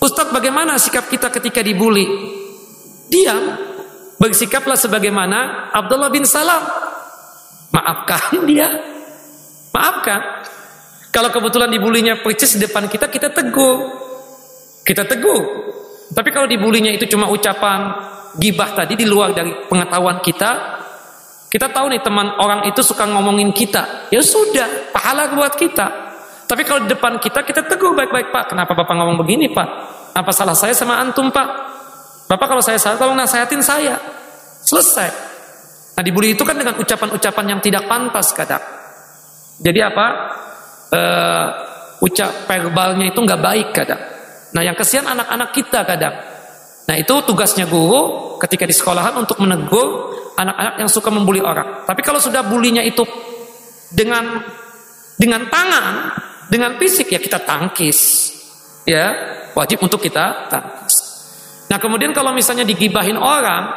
Ustadz bagaimana sikap kita ketika dibully? Diam. Bersikaplah sebagaimana Abdullah bin Salam. Maafkan dia. Maafkan. Kalau kebetulan dibulinya percis di depan kita, kita teguh. Kita teguh. Tapi kalau dibulinya itu cuma ucapan gibah tadi di luar dari pengetahuan kita, kita tahu nih teman orang itu suka ngomongin kita. Ya sudah, pahala buat kita. Tapi kalau di depan kita, kita teguh baik-baik Pak. Kenapa Bapak ngomong begini Pak? Apa salah saya sama antum Pak? Bapak kalau saya salah tolong nasihatin saya. Selesai. Nah dibully itu kan dengan ucapan-ucapan yang tidak pantas kadang. Jadi apa? Uh, ucap verbalnya itu nggak baik kadang. Nah yang kesian anak-anak kita kadang. Nah itu tugasnya guru ketika di sekolahan untuk menegur anak-anak yang suka membuli orang. Tapi kalau sudah bulinya itu dengan dengan tangan, dengan fisik ya kita tangkis. Ya, wajib untuk kita tangkis. Nah, kemudian kalau misalnya digibahin orang,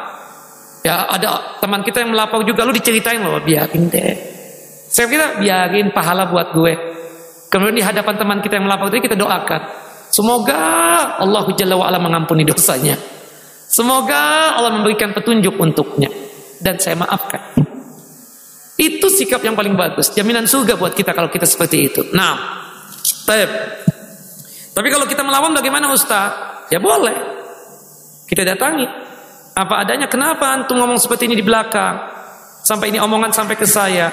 ya ada teman kita yang melapor juga lu diceritain loh, biarin deh. Saya kira biarin pahala buat gue. Kemudian di hadapan teman kita yang melapor tadi kita doakan. Semoga Allah Jalla wa'ala mengampuni dosanya. Semoga Allah memberikan petunjuk untuknya. Dan saya maafkan. Itu sikap yang paling bagus. Jaminan surga buat kita kalau kita seperti itu. Nah, taib. Tapi kalau kita melawan bagaimana Ustaz? Ya boleh. Kita datangi. Apa adanya. Kenapa antum ngomong seperti ini di belakang? Sampai ini omongan sampai ke saya.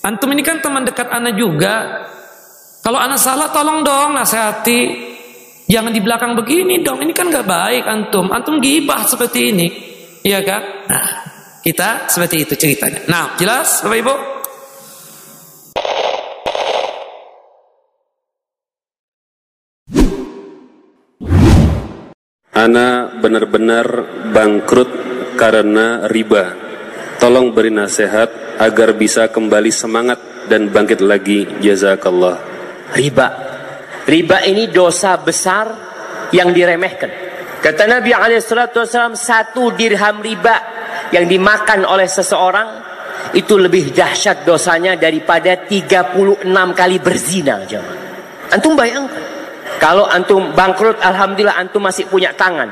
Antum ini kan teman dekat Ana juga. Kalau anak salah tolong dong nasihati. Jangan di belakang begini dong. Ini kan gak baik antum. Antum gibah seperti ini. Iya kan? Nah, kita seperti itu ceritanya. Nah, jelas Bapak Ibu? Ana benar-benar bangkrut karena riba. Tolong beri nasihat agar bisa kembali semangat dan bangkit lagi. Jazakallah riba. Riba ini dosa besar yang diremehkan. Kata Nabi SAW, satu dirham riba yang dimakan oleh seseorang itu lebih dahsyat dosanya daripada 36 kali berzina. Antum bayangkan. Kalau antum bangkrut, Alhamdulillah antum masih punya tangan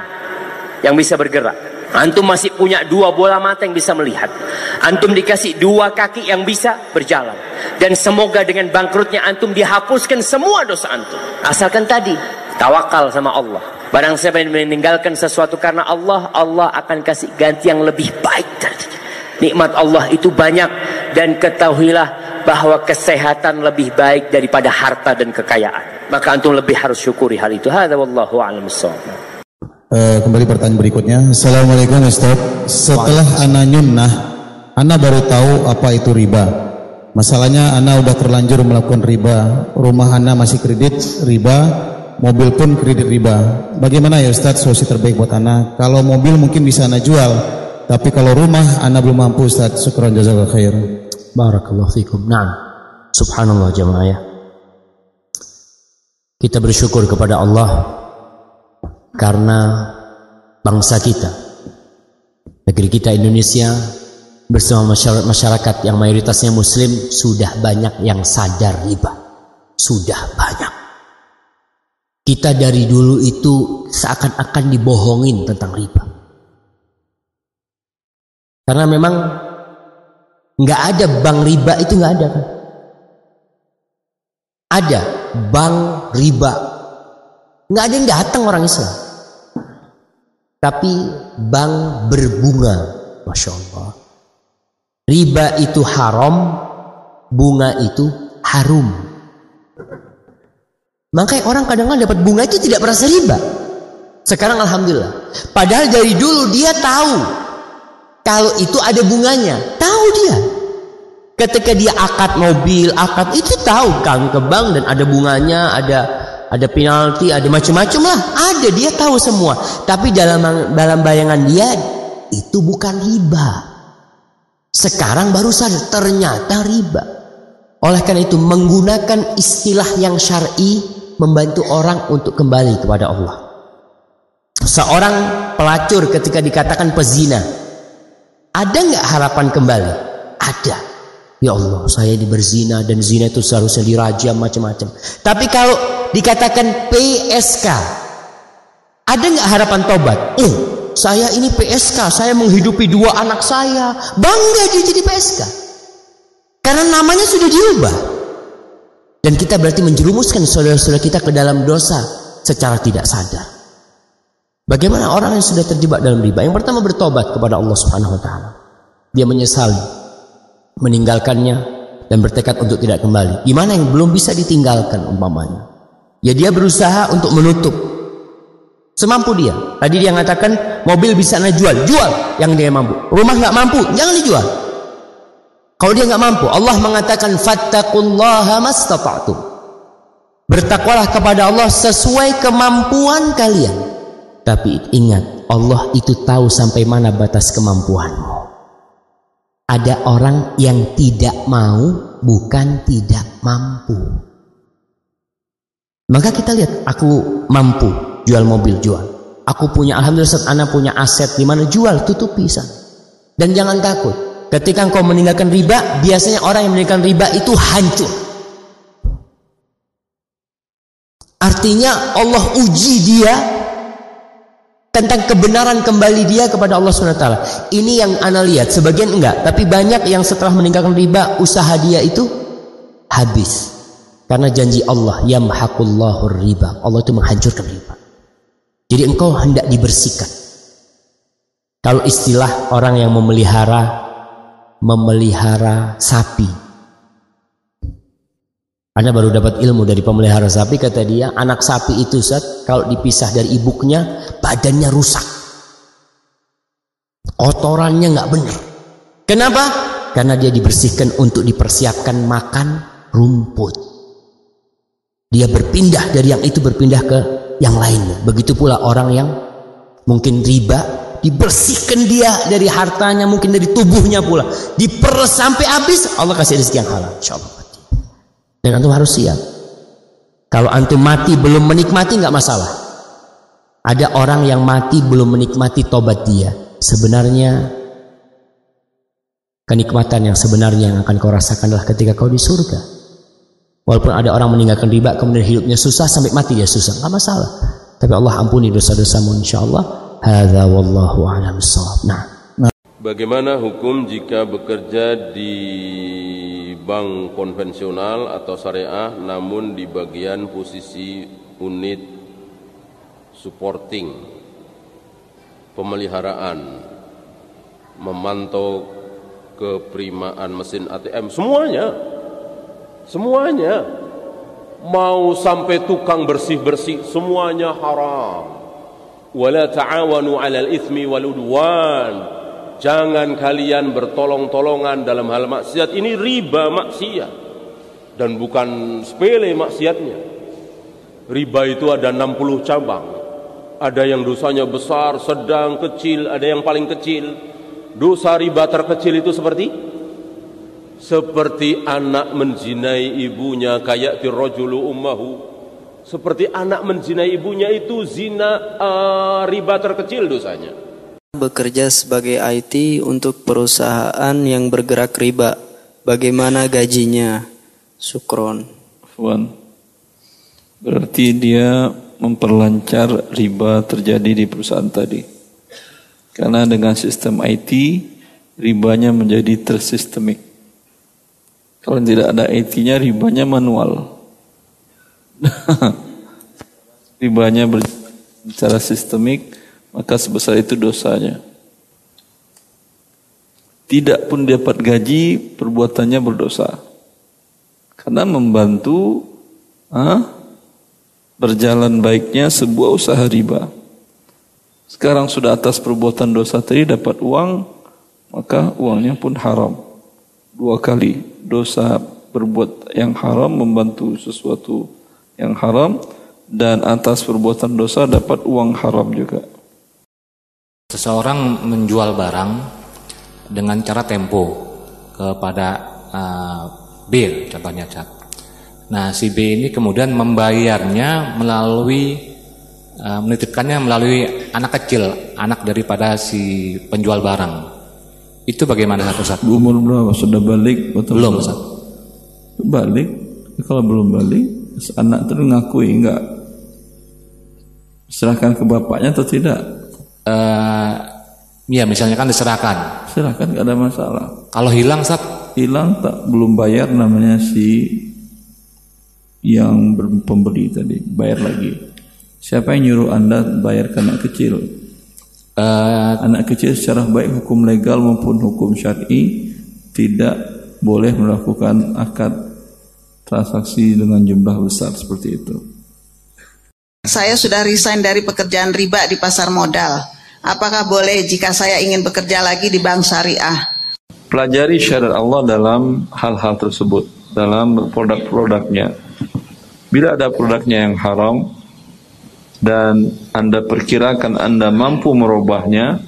yang bisa bergerak. Antum masih punya dua bola mata yang bisa melihat. Antum dikasih dua kaki yang bisa berjalan. Dan semoga dengan bangkrutnya antum dihapuskan semua dosa antum. Asalkan tadi tawakal sama Allah. Barang siapa yang meninggalkan sesuatu karena Allah, Allah akan kasih ganti yang lebih baik Nikmat Allah itu banyak dan ketahuilah bahwa kesehatan lebih baik daripada harta dan kekayaan. Maka antum lebih harus syukuri hal itu. Hadza wallahu a'lam Uh, kembali pertanyaan berikutnya. Assalamualaikum Ustaz. Setelah Ana nyunnah, Ana baru tahu apa itu riba. Masalahnya Ana udah terlanjur melakukan riba. Rumah Ana masih kredit riba, mobil pun kredit riba. Bagaimana ya Ustaz solusi terbaik buat Ana? Kalau mobil mungkin bisa Ana jual, tapi kalau rumah Ana belum mampu Ustaz. Syukran jazakallahu khair. Barakallahu fikum. Naam. Subhanallah jemaah ya. Kita bersyukur kepada Allah karena bangsa kita, negeri kita Indonesia bersama masyarakat yang mayoritasnya muslim sudah banyak yang sadar riba. Sudah banyak. Kita dari dulu itu seakan-akan dibohongin tentang riba. Karena memang nggak ada bank riba itu nggak ada kan? Ada bank riba Nggak ada yang datang orang Islam. Tapi bank berbunga. Masya Allah. Riba itu haram. Bunga itu harum. Makanya orang kadang-kadang dapat bunga itu tidak merasa riba. Sekarang Alhamdulillah. Padahal dari dulu dia tahu. Kalau itu ada bunganya. Tahu dia. Ketika dia akad mobil, akad itu tahu kan ke bank dan ada bunganya, ada ada penalti, ada macam-macam lah. Ada, dia tahu semua. Tapi dalam dalam bayangan dia itu bukan riba. Sekarang baru sadar ternyata riba. Oleh karena itu menggunakan istilah yang syar'i membantu orang untuk kembali kepada Allah. Seorang pelacur ketika dikatakan pezina, ada nggak harapan kembali? Ada. Ya Allah, saya ini berzina dan zina itu seharusnya dirajam macam-macam. Tapi kalau dikatakan PSK, ada nggak harapan tobat? Oh, saya ini PSK, saya menghidupi dua anak saya. Bangga dia jadi PSK. Karena namanya sudah diubah. Dan kita berarti menjerumuskan saudara-saudara kita ke dalam dosa secara tidak sadar. Bagaimana orang yang sudah terjebak dalam riba? Yang pertama bertobat kepada Allah Subhanahu wa taala. Dia menyesali meninggalkannya dan bertekad untuk tidak kembali. Gimana yang belum bisa ditinggalkan umpamanya? Ya dia berusaha untuk menutup semampu dia. Tadi dia mengatakan mobil bisa anda jual, jual yang dia mampu. Rumah nggak mampu, jangan dijual. Kalau dia nggak mampu, Allah mengatakan fattaqullaha mastata'tum. Bertakwalah kepada Allah sesuai kemampuan kalian. Tapi ingat, Allah itu tahu sampai mana batas kemampuanmu ada orang yang tidak mau bukan tidak mampu. Maka kita lihat aku mampu jual mobil jual. Aku punya alhamdulillah anak punya aset di mana jual tutupi sana. Dan jangan takut. Ketika engkau meninggalkan riba, biasanya orang yang meninggalkan riba itu hancur. Artinya Allah uji dia tentang kebenaran kembali dia kepada Allah SWT. Ini yang ana lihat, sebagian enggak, tapi banyak yang setelah meninggalkan riba, usaha dia itu habis. Karena janji Allah, yamhaqullahu riba. Allah itu menghancurkan riba. Jadi engkau hendak dibersihkan. Kalau istilah orang yang memelihara memelihara sapi anda baru dapat ilmu dari pemelihara sapi kata dia. Anak sapi itu saat kalau dipisah dari ibuknya badannya rusak. Kotorannya nggak benar. Kenapa? Karena dia dibersihkan untuk dipersiapkan makan rumput. Dia berpindah dari yang itu berpindah ke yang lainnya. Begitu pula orang yang mungkin riba dibersihkan dia dari hartanya mungkin dari tubuhnya pula. Diperes sampai habis Allah kasih rezeki yang halal. Insyaallah dan antum harus siap. Kalau antum mati belum menikmati nggak masalah. Ada orang yang mati belum menikmati tobat dia. Sebenarnya kenikmatan yang sebenarnya yang akan kau rasakan adalah ketika kau di surga. Walaupun ada orang meninggalkan riba kemudian hidupnya susah sampai mati dia susah, nggak masalah. Tapi Allah ampuni dosa-dosamu insyaallah. Hadza wallahu a'lam Nah. Bagaimana hukum jika bekerja di bank konvensional atau syariah namun di bagian posisi unit supporting pemeliharaan memantau keprimaan mesin ATM semuanya semuanya. Mau sampai tukang bersih-bersih semuanya haram. Wala ta'awanu 'alal itsmi wal udwan Jangan kalian bertolong-tolongan dalam hal maksiat. Ini riba maksiat. Dan bukan sepele maksiatnya. Riba itu ada 60 cabang. Ada yang dosanya besar, sedang, kecil, ada yang paling kecil. Dosa riba terkecil itu seperti seperti anak menzinai ibunya kayak tirrajulu ummahu. Seperti anak menzinai ibunya itu zina uh, riba terkecil dosanya bekerja sebagai IT untuk perusahaan yang bergerak riba. Bagaimana gajinya? Sukron. Fuan. Berarti dia memperlancar riba terjadi di perusahaan tadi. Karena dengan sistem IT, ribanya menjadi tersistemik. Kalau tidak ada IT-nya, ribanya manual. ribanya secara sistemik, maka sebesar itu dosanya. Tidak pun dapat gaji, perbuatannya berdosa. Karena membantu ah, berjalan baiknya sebuah usaha riba. Sekarang sudah atas perbuatan dosa tadi dapat uang, maka uangnya pun haram. Dua kali dosa berbuat yang haram membantu sesuatu yang haram dan atas perbuatan dosa dapat uang haram juga. Seseorang menjual barang dengan cara tempo kepada uh, B contohnya cat. Nah si B ini kemudian membayarnya melalui uh, menitipkannya melalui anak kecil, anak daripada si penjual barang. Itu bagaimana Ustaz? Umur berapa? Sudah balik atau Belum Ustaz. Balik. Kalau belum balik, anak itu ngakui enggak serahkan ke bapaknya atau tidak? Eh, ya misalnya kan diserahkan. Serahkan enggak ada masalah. Kalau hilang Ustaz, Hilang tak belum bayar namanya si yang ber- pembeli tadi bayar lagi. Siapa yang nyuruh anda bayar ke anak kecil? eh, Anak kecil secara baik hukum legal maupun hukum syar'i tidak boleh melakukan akad transaksi dengan jumlah besar seperti itu. Saya sudah resign dari pekerjaan riba di pasar modal. Apakah boleh jika saya ingin bekerja lagi di bank syariah? Pelajari syariat Allah dalam hal-hal tersebut, dalam produk-produknya. Bila ada produknya yang haram dan Anda perkirakan Anda mampu merubahnya,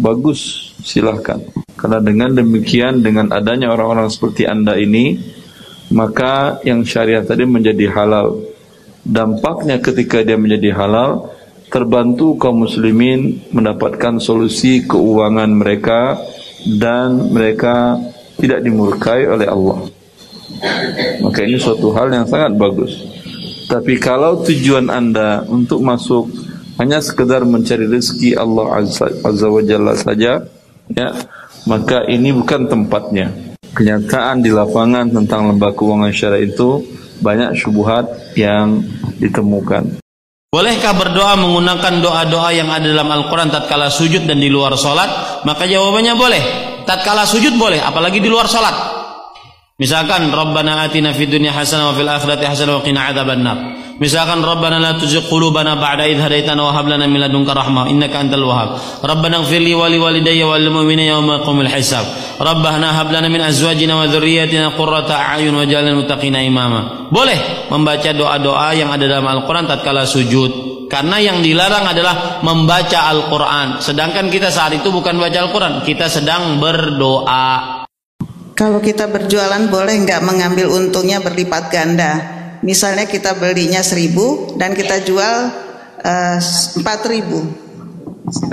bagus, silahkan. Karena dengan demikian, dengan adanya orang-orang seperti Anda ini, maka yang syariat tadi menjadi halal. Dampaknya ketika dia menjadi halal, terbantu kaum muslimin mendapatkan solusi keuangan mereka dan mereka tidak dimurkai oleh Allah. Maka ini suatu hal yang sangat bagus. Tapi kalau tujuan Anda untuk masuk hanya sekedar mencari rezeki Allah Azza, Azza wa Jalla saja, ya, maka ini bukan tempatnya. Kenyataan di lapangan tentang lembaga keuangan syariah itu banyak syubhat yang ditemukan. Bolehkah berdoa menggunakan doa-doa yang ada dalam Al-Quran tatkala sujud dan di luar sholat? Maka jawabannya boleh. Tatkala sujud boleh, apalagi di luar sholat. Misalkan Rabbana atina fid dunya hasanah wa fil akhirati hasanah wa qina adzabannar. Misalkan Rabbana la tuzigh qulubana ba'da idh hadaitana wa hab lana min ladunka rahmah innaka antal wahhab. Rabbana ighfir li wa li walidayya wa lil mu'minina yawma yaqumul hisab. Rabbana hab lana min azwajina wa dhurriyyatina qurrata a'yun waj'alna muttaqina imama. Boleh membaca doa-doa yang ada dalam Al-Qur'an tatkala sujud. Karena yang dilarang adalah membaca Al-Quran. Sedangkan kita saat itu bukan baca Al-Quran, kita sedang berdoa. Kalau kita berjualan boleh nggak mengambil untungnya berlipat ganda? Misalnya kita belinya seribu dan kita jual eh, empat ribu.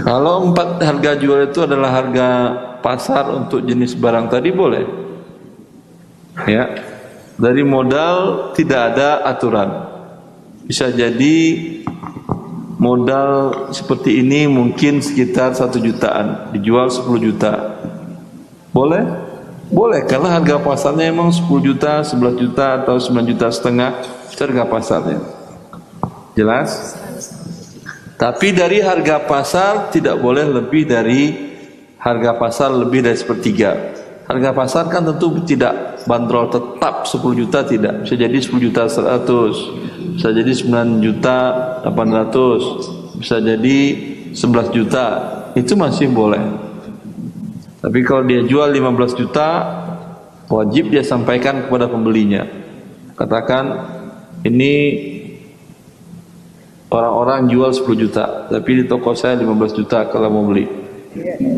Kalau empat harga jual itu adalah harga pasar untuk jenis barang tadi boleh. Ya. Dari modal tidak ada aturan. Bisa jadi modal seperti ini mungkin sekitar satu jutaan, dijual 10 juta. Boleh? Boleh karena harga pasarnya emang 10 juta, 11 juta atau 9 juta setengah harga pasarnya. Jelas? Tapi dari harga pasar tidak boleh lebih dari harga pasar lebih dari sepertiga. Harga pasar kan tentu tidak bandrol tetap 10 juta tidak. Bisa jadi 10 juta 100, bisa jadi 9 juta 800, bisa jadi 11 juta. Itu masih boleh. Tapi kalau dia jual 15 juta, wajib dia sampaikan kepada pembelinya. Katakan ini orang-orang jual 10 juta, tapi di toko saya 15 juta kalau mau beli.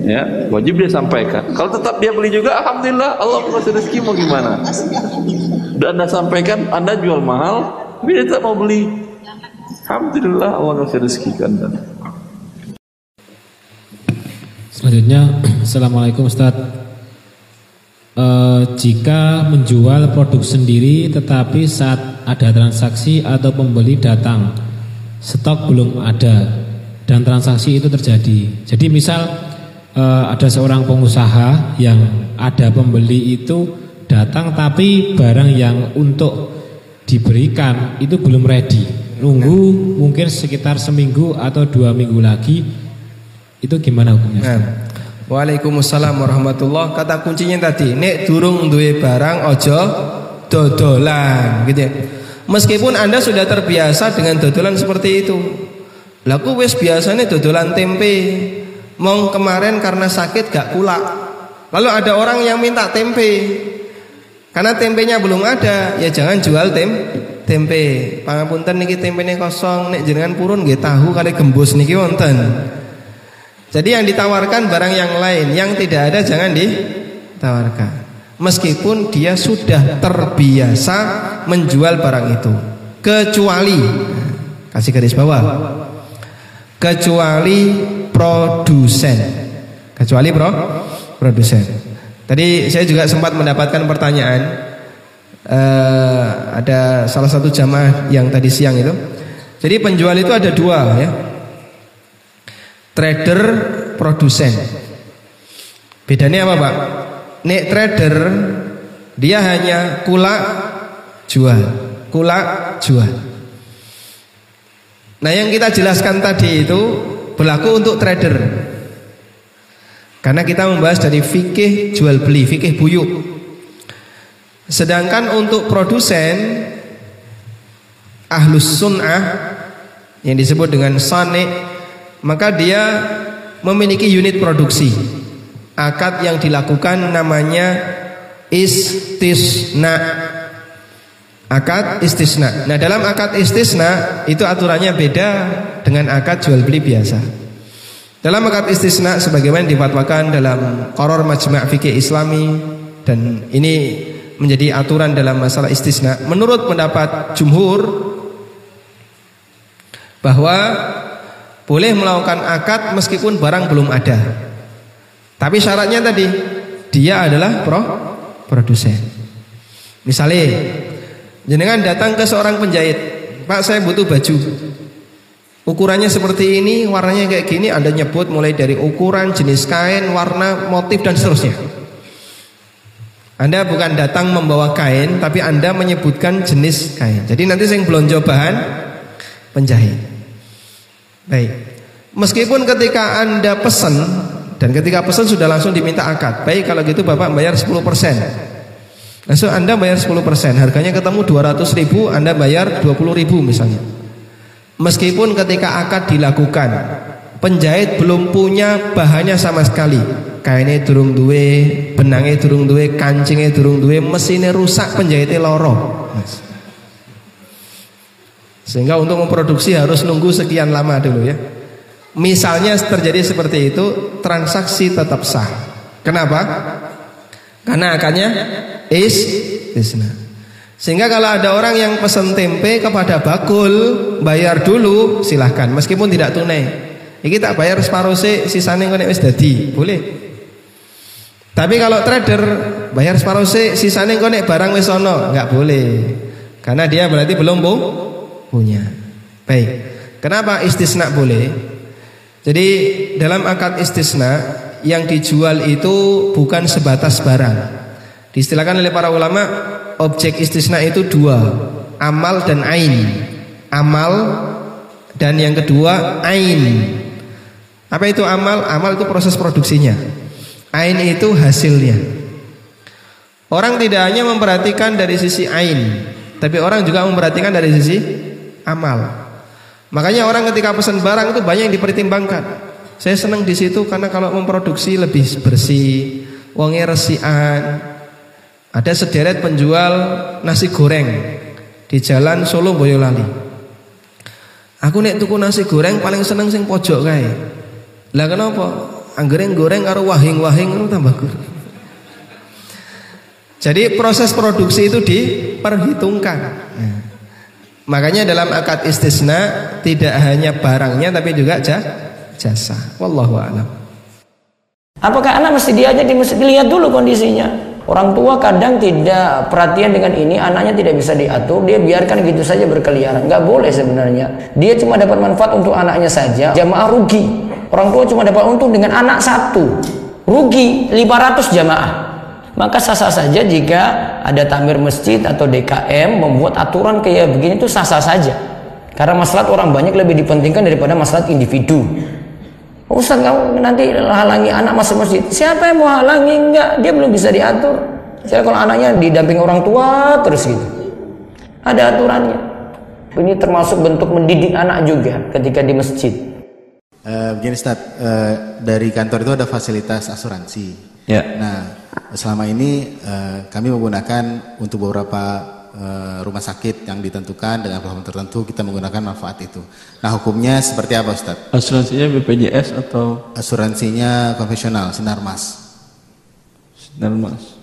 Ya, wajib dia sampaikan. Kalau tetap dia beli juga, alhamdulillah Allah kasih rezeki mau gimana? Dan anda sampaikan Anda jual mahal, tapi dia tidak mau beli. Alhamdulillah Allah kasih rezeki ke Anda. Selanjutnya, Assalamualaikum Ustaz. E, jika menjual produk sendiri tetapi saat ada transaksi atau pembeli datang, stok belum ada dan transaksi itu terjadi. Jadi misal e, ada seorang pengusaha yang ada pembeli itu datang tapi barang yang untuk diberikan itu belum ready. Nunggu mungkin sekitar seminggu atau dua minggu lagi itu gimana hukumnya? Nah. Waalaikumsalam warahmatullah. Kata kuncinya tadi, nek durung duwe barang ojo dodolan gitu ya. Meskipun Anda sudah terbiasa dengan dodolan seperti itu. Laku wis biasanya dodolan tempe. Mong kemarin karena sakit gak kulak. Lalu ada orang yang minta tempe. Karena tempenya belum ada, ya jangan jual tem tempe. Pangapunten niki tempene kosong, nek jenengan purun nggih tahu kali gembus niki wonten. Jadi yang ditawarkan barang yang lain, yang tidak ada jangan ditawarkan. Meskipun dia sudah terbiasa menjual barang itu. Kecuali kasih garis bawah. Kecuali produsen. Kecuali bro produsen. Tadi saya juga sempat mendapatkan pertanyaan eh, ada salah satu jamaah yang tadi siang itu. Jadi penjual itu ada dua ya. Trader, produsen. Bedanya apa pak? Nek trader dia hanya kulak jual, kulak jual. Nah yang kita jelaskan tadi itu berlaku untuk trader. Karena kita membahas dari fikih jual beli, fikih buyuk. Sedangkan untuk produsen ahlus sunnah yang disebut dengan sane, maka dia memiliki unit produksi. Akad yang dilakukan namanya istisna. Akad istisna. Nah, dalam akad istisna itu aturannya beda dengan akad jual beli biasa. Dalam akad istisna sebagaimana difatwakan dalam Qaror Majma' Fikih Islami dan ini menjadi aturan dalam masalah istisna. Menurut pendapat jumhur bahwa boleh melakukan akad meskipun barang belum ada. Tapi syaratnya tadi dia adalah pro produsen. Misalnya jenengan datang ke seorang penjahit, "Pak, saya butuh baju." Ukurannya seperti ini, warnanya kayak gini, Anda nyebut mulai dari ukuran, jenis kain, warna, motif dan seterusnya. Anda bukan datang membawa kain, tapi Anda menyebutkan jenis kain. Jadi nanti saya belanja bahan penjahit. Baik. Meskipun ketika Anda pesan dan ketika pesan sudah langsung diminta akad. Baik kalau gitu Bapak bayar 10%. Langsung Anda bayar 10%, harganya ketemu 200 ribu, Anda bayar 20 ribu misalnya. Meskipun ketika akad dilakukan, penjahit belum punya bahannya sama sekali. Kainnya durung duwe, benangnya durung duwe, kancingnya durung duwe, mesinnya rusak, penjahitnya loro. Sehingga untuk memproduksi harus nunggu sekian lama dulu ya. Misalnya terjadi seperti itu, transaksi tetap sah. Kenapa? Karena akadnya is isna. Sehingga kalau ada orang yang pesan tempe kepada bakul, bayar dulu, silahkan. Meskipun tidak tunai. Ini tak bayar separuh sih, sisanya kau wis dadi, boleh. Tapi kalau trader bayar separuh sih, sisanya kau barang wis ono, nggak boleh. Karena dia berarti belum bu, punya. Baik. Kenapa istisna boleh? Jadi dalam akad istisna yang dijual itu bukan sebatas barang. Diistilahkan oleh para ulama objek istisna itu dua, amal dan ain. Amal dan yang kedua ain. Apa itu amal? Amal itu proses produksinya. Ain itu hasilnya. Orang tidak hanya memperhatikan dari sisi ain, tapi orang juga memperhatikan dari sisi amal. Makanya orang ketika pesan barang itu banyak yang dipertimbangkan. Saya senang di situ karena kalau memproduksi lebih bersih, wongnya resian, ada sederet penjual nasi goreng di jalan Solo Boyolali. Aku nek tuku nasi goreng paling seneng sing pojok kae. Lah kenapa? Anggereng goreng karo wahing-wahing tambah gurih. Jadi proses produksi itu diperhitungkan. Makanya dalam akad istisna tidak hanya barangnya tapi juga jasa. Wallahu a'lam. Apakah anak mesti diajak di mesti dilihat dulu kondisinya? Orang tua kadang tidak perhatian dengan ini, anaknya tidak bisa diatur, dia biarkan gitu saja berkeliaran. Nggak boleh sebenarnya. Dia cuma dapat manfaat untuk anaknya saja, jamaah rugi. Orang tua cuma dapat untung dengan anak satu, rugi 500 jamaah. Maka sah-sah saja jika ada tamir masjid atau DKM membuat aturan kayak begini itu sah-sah saja. Karena masalah orang banyak lebih dipentingkan daripada masalah individu. Ustaz kamu nanti halangi anak masuk masjid. Siapa yang mau halangi? Enggak, dia belum bisa diatur. Saya kalau anaknya didamping orang tua terus gitu. Ada aturannya. Ini termasuk bentuk mendidik anak juga ketika di masjid. Uh, begini Ustaz, uh, dari kantor itu ada fasilitas asuransi. Ya. Nah, selama ini uh, kami menggunakan untuk beberapa Eh, rumah sakit yang ditentukan dengan platform tertentu kita menggunakan manfaat itu. Nah hukumnya seperti apa Ustaz? Asuransinya BPJS atau? Asuransinya konvensional, sinar mas. Sinar mas.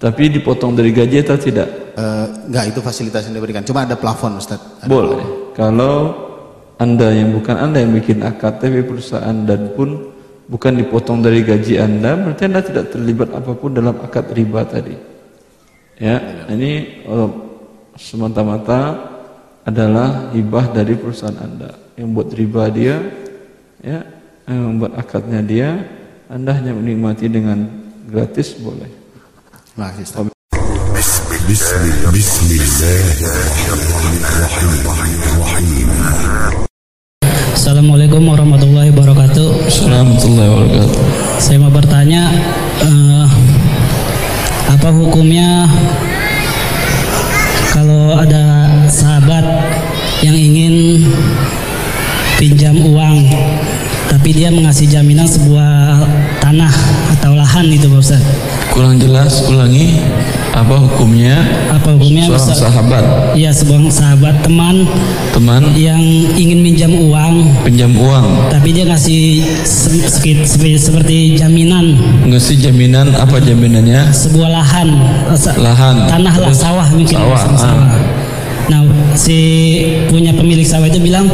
Tapi dipotong dari gaji atau tidak? Uh, enggak, itu fasilitas yang diberikan. Cuma ada plafon Ustaz. Ada Boleh. Plafon. Kalau anda yang bukan anda yang bikin tapi perusahaan dan pun bukan dipotong dari gaji Anda, berarti Anda tidak terlibat apa pun dalam akad riba tadi. Ya, ini uh, semata-mata adalah hibah dari perusahaan Anda. Yang buat riba dia, ya, yang membuat akadnya dia, Anda hanya menikmati dengan gratis boleh. Assalamualaikum warahmatullahi wabarakatuh. Assalamualaikum warahmatullahi wabarakatuh. Saya mau bertanya, uh, apa hukumnya kalau ada sahabat yang ingin pinjam uang, tapi dia mengasih jaminan sahabat? Iya seorang sahabat teman. Teman? Yang ingin minjam uang. Pinjam uang? Tapi dia ngasih se- seperti, seperti jaminan. Ngasih jaminan apa jaminannya? Sebuah lahan. Lahan. tanah lah sawah mungkin. Sawah, sama sawah. ah. Nah si punya pemilik sawah itu bilang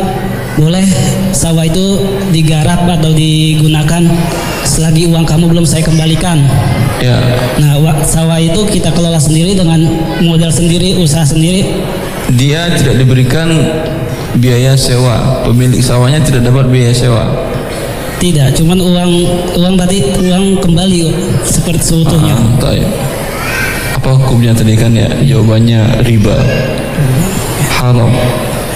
boleh sawah itu digarap atau digunakan selagi uang kamu belum saya kembalikan. ya Nah wa- sawah itu kita kelola sendiri dengan modal sendiri, usaha sendiri. dia tidak diberikan biaya sewa pemilik sawahnya tidak dapat biaya sewa Tidak, cuman uang uang tadi uang kembali seperti seutuhnya. Ah, taib. apa hukumnya tadi kan ya jawabannya riba haram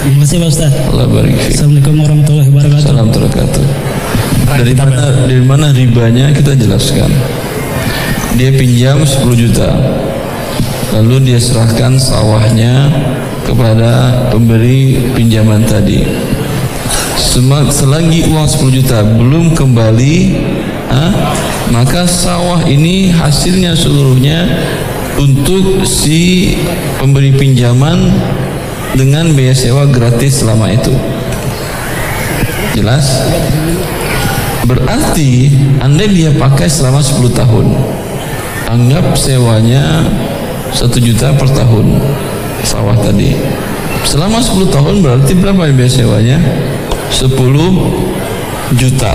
Terima kasih Pak Ustaz. Allah barik fiik. Assalamualaikum warahmatullahi wabarakatuh. Dari mana dari mana ribanya kita jelaskan. Dia pinjam 10 juta. Lalu dia serahkan sawahnya kepada pemberi pinjaman tadi. Selagi uang 10 juta belum kembali, ah, maka sawah ini hasilnya seluruhnya untuk si pemberi pinjaman dengan biaya sewa gratis selama itu. Jelas? Berarti Anda dia pakai selama 10 tahun. Anggap sewanya 1 juta per tahun sawah tadi. Selama 10 tahun berarti berapa biaya sewanya? 10 juta.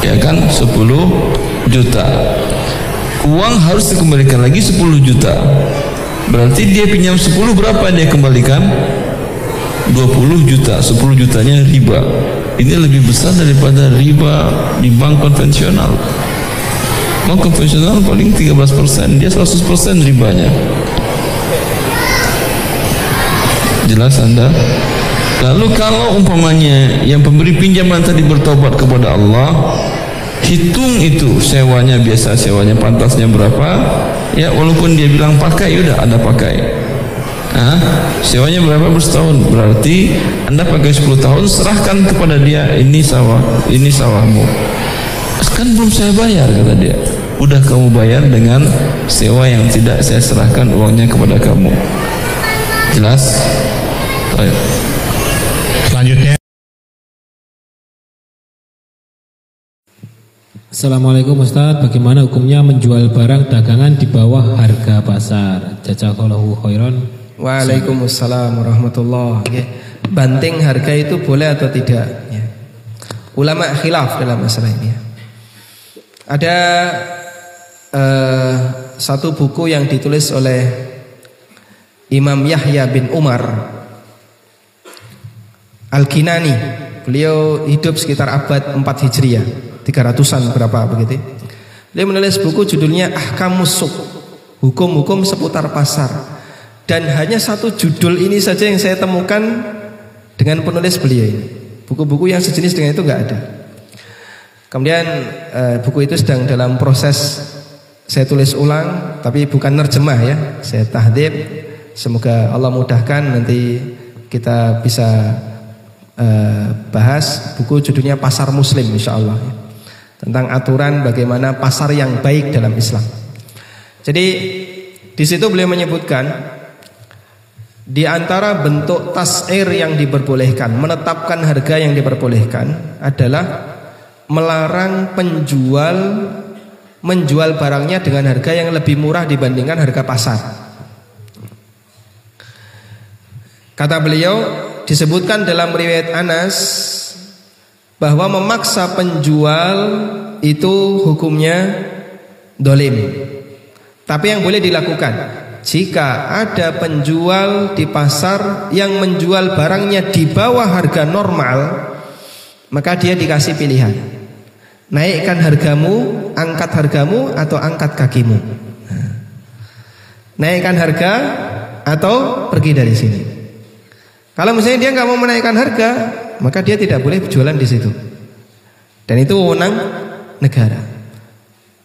Ya kan? 10 juta. Uang harus dikembalikan lagi 10 juta. Berarti dia pinjam 10 berapa dia kembalikan? 20 juta, 10 jutanya riba. Ini lebih besar daripada riba di bank konvensional. Bank konvensional paling 13%, dia 100% ribanya. Jelas Anda? Lalu kalau umpamanya yang pemberi pinjaman tadi bertobat kepada Allah, hitung itu sewanya biasa sewanya pantasnya berapa, ya walaupun dia bilang pakai, udah Anda pakai. Hah? Sewanya berapa per setahun? Berarti Anda pakai 10 tahun serahkan kepada dia ini sawah, ini sawahmu. Kan belum saya bayar kata dia. Udah kamu bayar dengan sewa yang tidak saya serahkan uangnya kepada kamu. Jelas? Baik. Selanjutnya Assalamualaikum Ustadz, bagaimana hukumnya menjual barang dagangan di bawah harga pasar? Jazakallahu khairan. Waalaikumsalam warahmatullahi Oke. Banting harga itu boleh atau tidak? Ya. Ulama khilaf dalam masalah ini. ya. Ada eh, satu buku yang ditulis oleh Imam Yahya bin Umar Al-Kinani. Beliau hidup sekitar abad 4 Hijriah, 300-an berapa begitu. Dia menulis buku judulnya Ahkamus Suq, hukum-hukum seputar pasar. Dan hanya satu judul ini saja yang saya temukan dengan penulis beliau ini. Buku-buku yang sejenis dengan itu nggak ada. Kemudian eh, buku itu sedang dalam proses saya tulis ulang, tapi bukan nerjemah ya. Saya tahdib. Semoga Allah mudahkan nanti kita bisa eh, bahas buku judulnya Pasar Muslim insya Allah ya. tentang aturan bagaimana pasar yang baik dalam Islam. Jadi di situ beliau menyebutkan di antara bentuk tas'ir yang diperbolehkan, menetapkan harga yang diperbolehkan adalah melarang penjual menjual barangnya dengan harga yang lebih murah dibandingkan harga pasar. Kata beliau disebutkan dalam riwayat Anas bahwa memaksa penjual itu hukumnya dolim. Tapi yang boleh dilakukan jika ada penjual di pasar yang menjual barangnya di bawah harga normal, maka dia dikasih pilihan. Naikkan hargamu, angkat hargamu atau angkat kakimu. Naikkan harga atau pergi dari sini. Kalau misalnya dia nggak mau menaikkan harga, maka dia tidak boleh jualan di situ. Dan itu wewenang negara.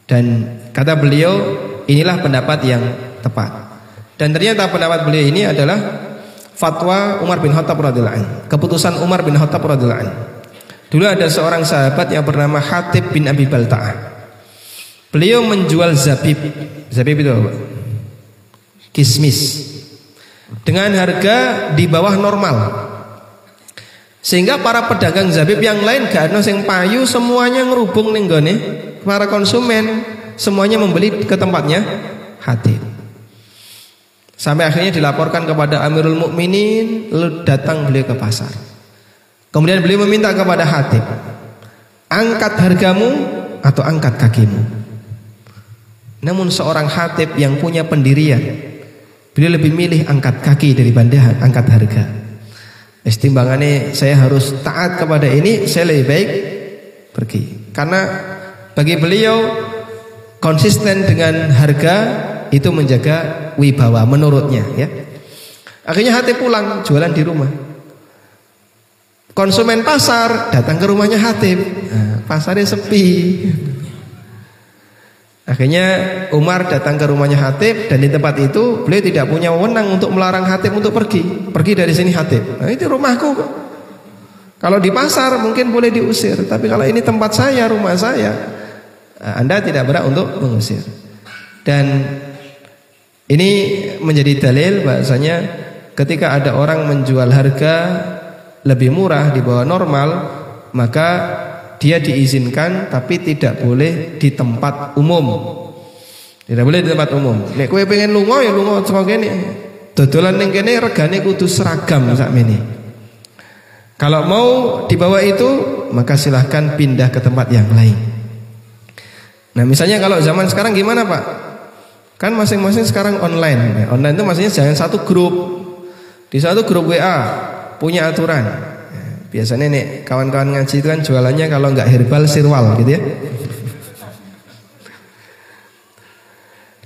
Dan kata beliau, inilah pendapat yang tepat. Dan ternyata pendapat beliau ini adalah fatwa Umar bin Khattab radhiyallahu anhu. Keputusan Umar bin Khattab radhiyallahu anhu. Dulu ada seorang sahabat yang bernama Hatib bin Abi Balta'ah. Beliau menjual zabib. Zabib itu apa? Kismis. Dengan harga di bawah normal. Sehingga para pedagang zabib yang lain gak ada yang payu semuanya ngerubung nih. Para konsumen semuanya membeli ke tempatnya Hatib. Sampai akhirnya dilaporkan kepada Amirul Mukminin, lalu datang beliau ke pasar. Kemudian beliau meminta kepada Hatib, angkat hargamu atau angkat kakimu. Namun seorang Hatib yang punya pendirian, beliau lebih milih angkat kaki daripada angkat harga. Estimbangannya saya harus taat kepada ini, saya lebih baik pergi. Karena bagi beliau konsisten dengan harga itu menjaga wibawa menurutnya ya. Akhirnya Hatib pulang jualan di rumah. Konsumen pasar datang ke rumahnya Hatib. Nah, pasarnya sepi. Akhirnya Umar datang ke rumahnya Hatib dan di tempat itu beliau tidak punya wewenang untuk melarang Hatib untuk pergi. Pergi dari sini Hatib. Nah, itu rumahku. Kalau di pasar mungkin boleh diusir, tapi kalau ini tempat saya, rumah saya, Anda tidak berhak untuk mengusir. Dan ini menjadi dalil bahasanya ketika ada orang menjual harga lebih murah di bawah normal maka dia diizinkan tapi tidak boleh di tempat umum. Tidak boleh di tempat umum. Nek kowe pengen lunga ya lunga saka kene. Dodolan ning kene regane kudu seragam sakmene kalau mau dibawa itu maka silahkan pindah ke tempat yang lain. Nah misalnya kalau zaman sekarang gimana pak kan masing-masing sekarang online online itu maksudnya jangan satu grup di satu grup WA punya aturan. Biasanya nih kawan-kawan ngaji itu kan jualannya kalau nggak herbal sirwal gitu ya.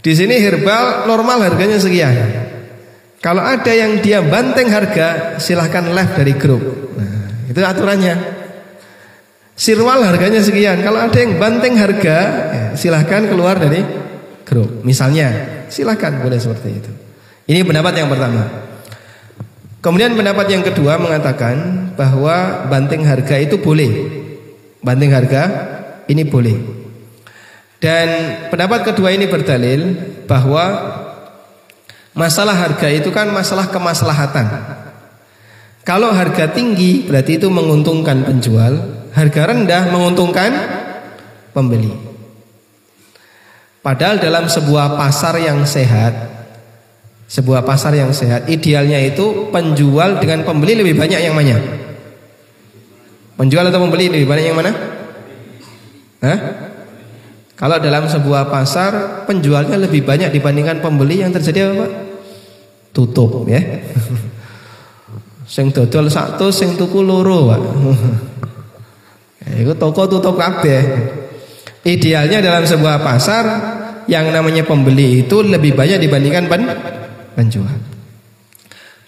Di sini herbal normal harganya sekian. Kalau ada yang dia banteng harga, silahkan left dari grup. Nah, itu aturannya. Sirwal harganya sekian. Kalau ada yang banteng harga, ya, silahkan keluar dari grup. Misalnya, silahkan boleh seperti itu. Ini pendapat yang pertama. Kemudian pendapat yang kedua mengatakan bahwa banting harga itu boleh. Banting harga ini boleh. Dan pendapat kedua ini berdalil bahwa masalah harga itu kan masalah kemaslahatan. Kalau harga tinggi berarti itu menguntungkan penjual, harga rendah menguntungkan pembeli. Padahal dalam sebuah pasar yang sehat sebuah pasar yang sehat idealnya itu penjual dengan pembeli lebih banyak yang mana? Penjual atau pembeli lebih banyak yang mana? Hah? Kalau dalam sebuah pasar penjualnya lebih banyak dibandingkan pembeli yang terjadi apa Pak? Tutup ya. sing dodol satu, sing tuku loro Pak. Itu toko tutup kabeh. Idealnya dalam sebuah pasar yang namanya pembeli itu lebih banyak dibandingkan pen penjual.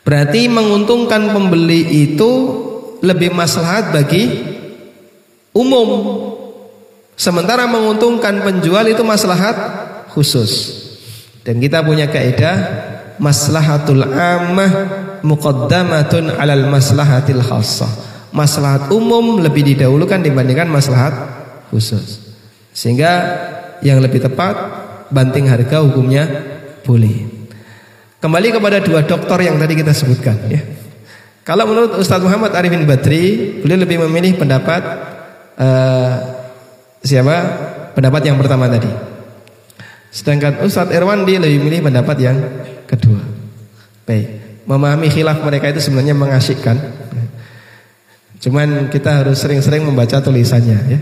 Berarti menguntungkan pembeli itu lebih maslahat bagi umum. Sementara menguntungkan penjual itu maslahat khusus. Dan kita punya kaidah maslahatul ammah muqaddamatun alal maslahatil khassah. Maslahat umum lebih didahulukan dibandingkan maslahat khusus. Sehingga yang lebih tepat banting harga hukumnya boleh. Kembali kepada dua dokter yang tadi kita sebutkan ya. Kalau menurut Ustadz Muhammad Arifin Badri, beliau lebih memilih pendapat uh, siapa? Pendapat yang pertama tadi. Sedangkan Ustadz Erwan dia lebih memilih pendapat yang kedua. Baik, memahami khilaf mereka itu sebenarnya mengasyikkan. Cuman kita harus sering-sering membaca tulisannya ya.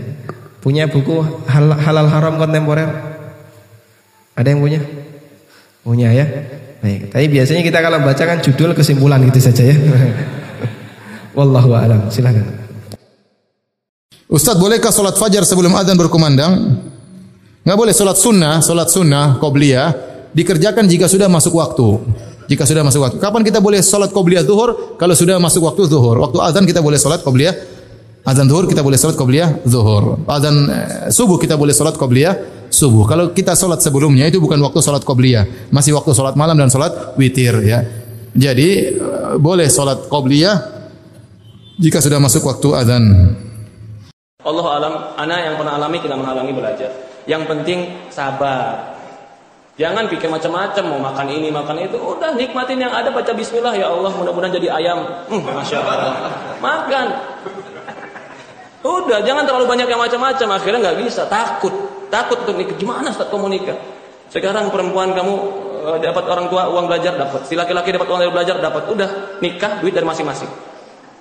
Punya buku hal- halal haram kontemporer? Ada yang punya? Punya ya. Baik, tapi biasanya kita kalau baca kan judul kesimpulan gitu saja ya. Wallahu a'lam. Silakan. Ustadz bolehkah sholat fajar sebelum adzan berkumandang? Nggak boleh sholat sunnah, sholat sunnah, qobliyah dikerjakan jika sudah masuk waktu. Jika sudah masuk waktu. Kapan kita boleh sholat qobliyah zuhur? Kalau sudah masuk waktu zuhur. Waktu adzan kita boleh sholat qobliyah. Adzan zuhur kita boleh sholat qobliyah zuhur. Adzan eh, subuh kita boleh sholat qobliyah subuh. Kalau kita sholat sebelumnya itu bukan waktu sholat qobliyah. Masih waktu sholat malam dan sholat witir ya. Jadi eh, boleh sholat qobliyah jika sudah masuk waktu adzan. Allah alam, anak yang pernah alami tidak menghalangi belajar. Yang penting sabar. Jangan pikir macam-macam mau makan ini makan itu. Udah nikmatin yang ada baca Bismillah ya Allah mudah-mudahan jadi ayam. Hmm, Masya Allah. Makan. Udah jangan terlalu banyak yang macam-macam. Akhirnya nggak bisa. Takut. Takut untuk nikah. Gimana Ustaz kamu nikah? Sekarang perempuan kamu eh, dapat orang tua uang belajar dapat. Si laki-laki dapat uang dari belajar dapat. Udah nikah duit dari masing-masing.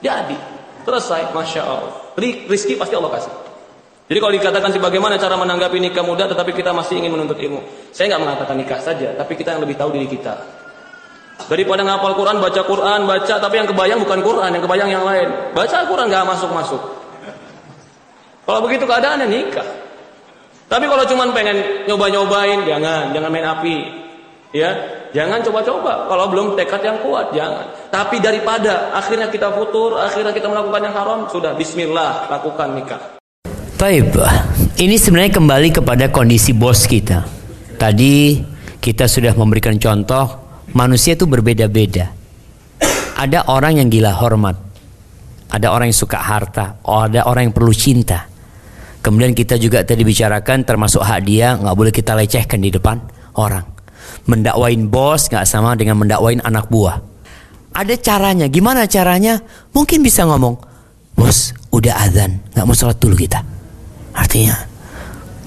Jadi selesai. Masya Allah. Ri- rizki pasti Allah kasih. Jadi kalau dikatakan sih bagaimana cara menanggapi nikah muda tetapi kita masih ingin menuntut ilmu. Saya nggak mengatakan nikah saja tapi kita yang lebih tahu diri kita. Daripada ngapal Quran baca Quran baca tapi yang kebayang bukan Quran yang kebayang yang lain. Baca Quran nggak masuk masuk kalau begitu keadaannya nikah. Tapi kalau cuman pengen nyoba-nyobain, jangan, jangan main api. Ya, jangan coba-coba. Kalau belum tekad yang kuat, jangan. Tapi daripada akhirnya kita futur, akhirnya kita melakukan yang haram, sudah bismillah, lakukan nikah. Taib, ini sebenarnya kembali kepada kondisi bos kita. Tadi kita sudah memberikan contoh, manusia itu berbeda-beda. Ada orang yang gila hormat, ada orang yang suka harta, oh, ada orang yang perlu cinta. Kemudian kita juga tadi bicarakan termasuk hak dia nggak boleh kita lecehkan di depan orang. Mendakwain bos nggak sama dengan mendakwain anak buah. Ada caranya, gimana caranya? Mungkin bisa ngomong, bos udah azan, nggak mau sholat dulu kita. Artinya,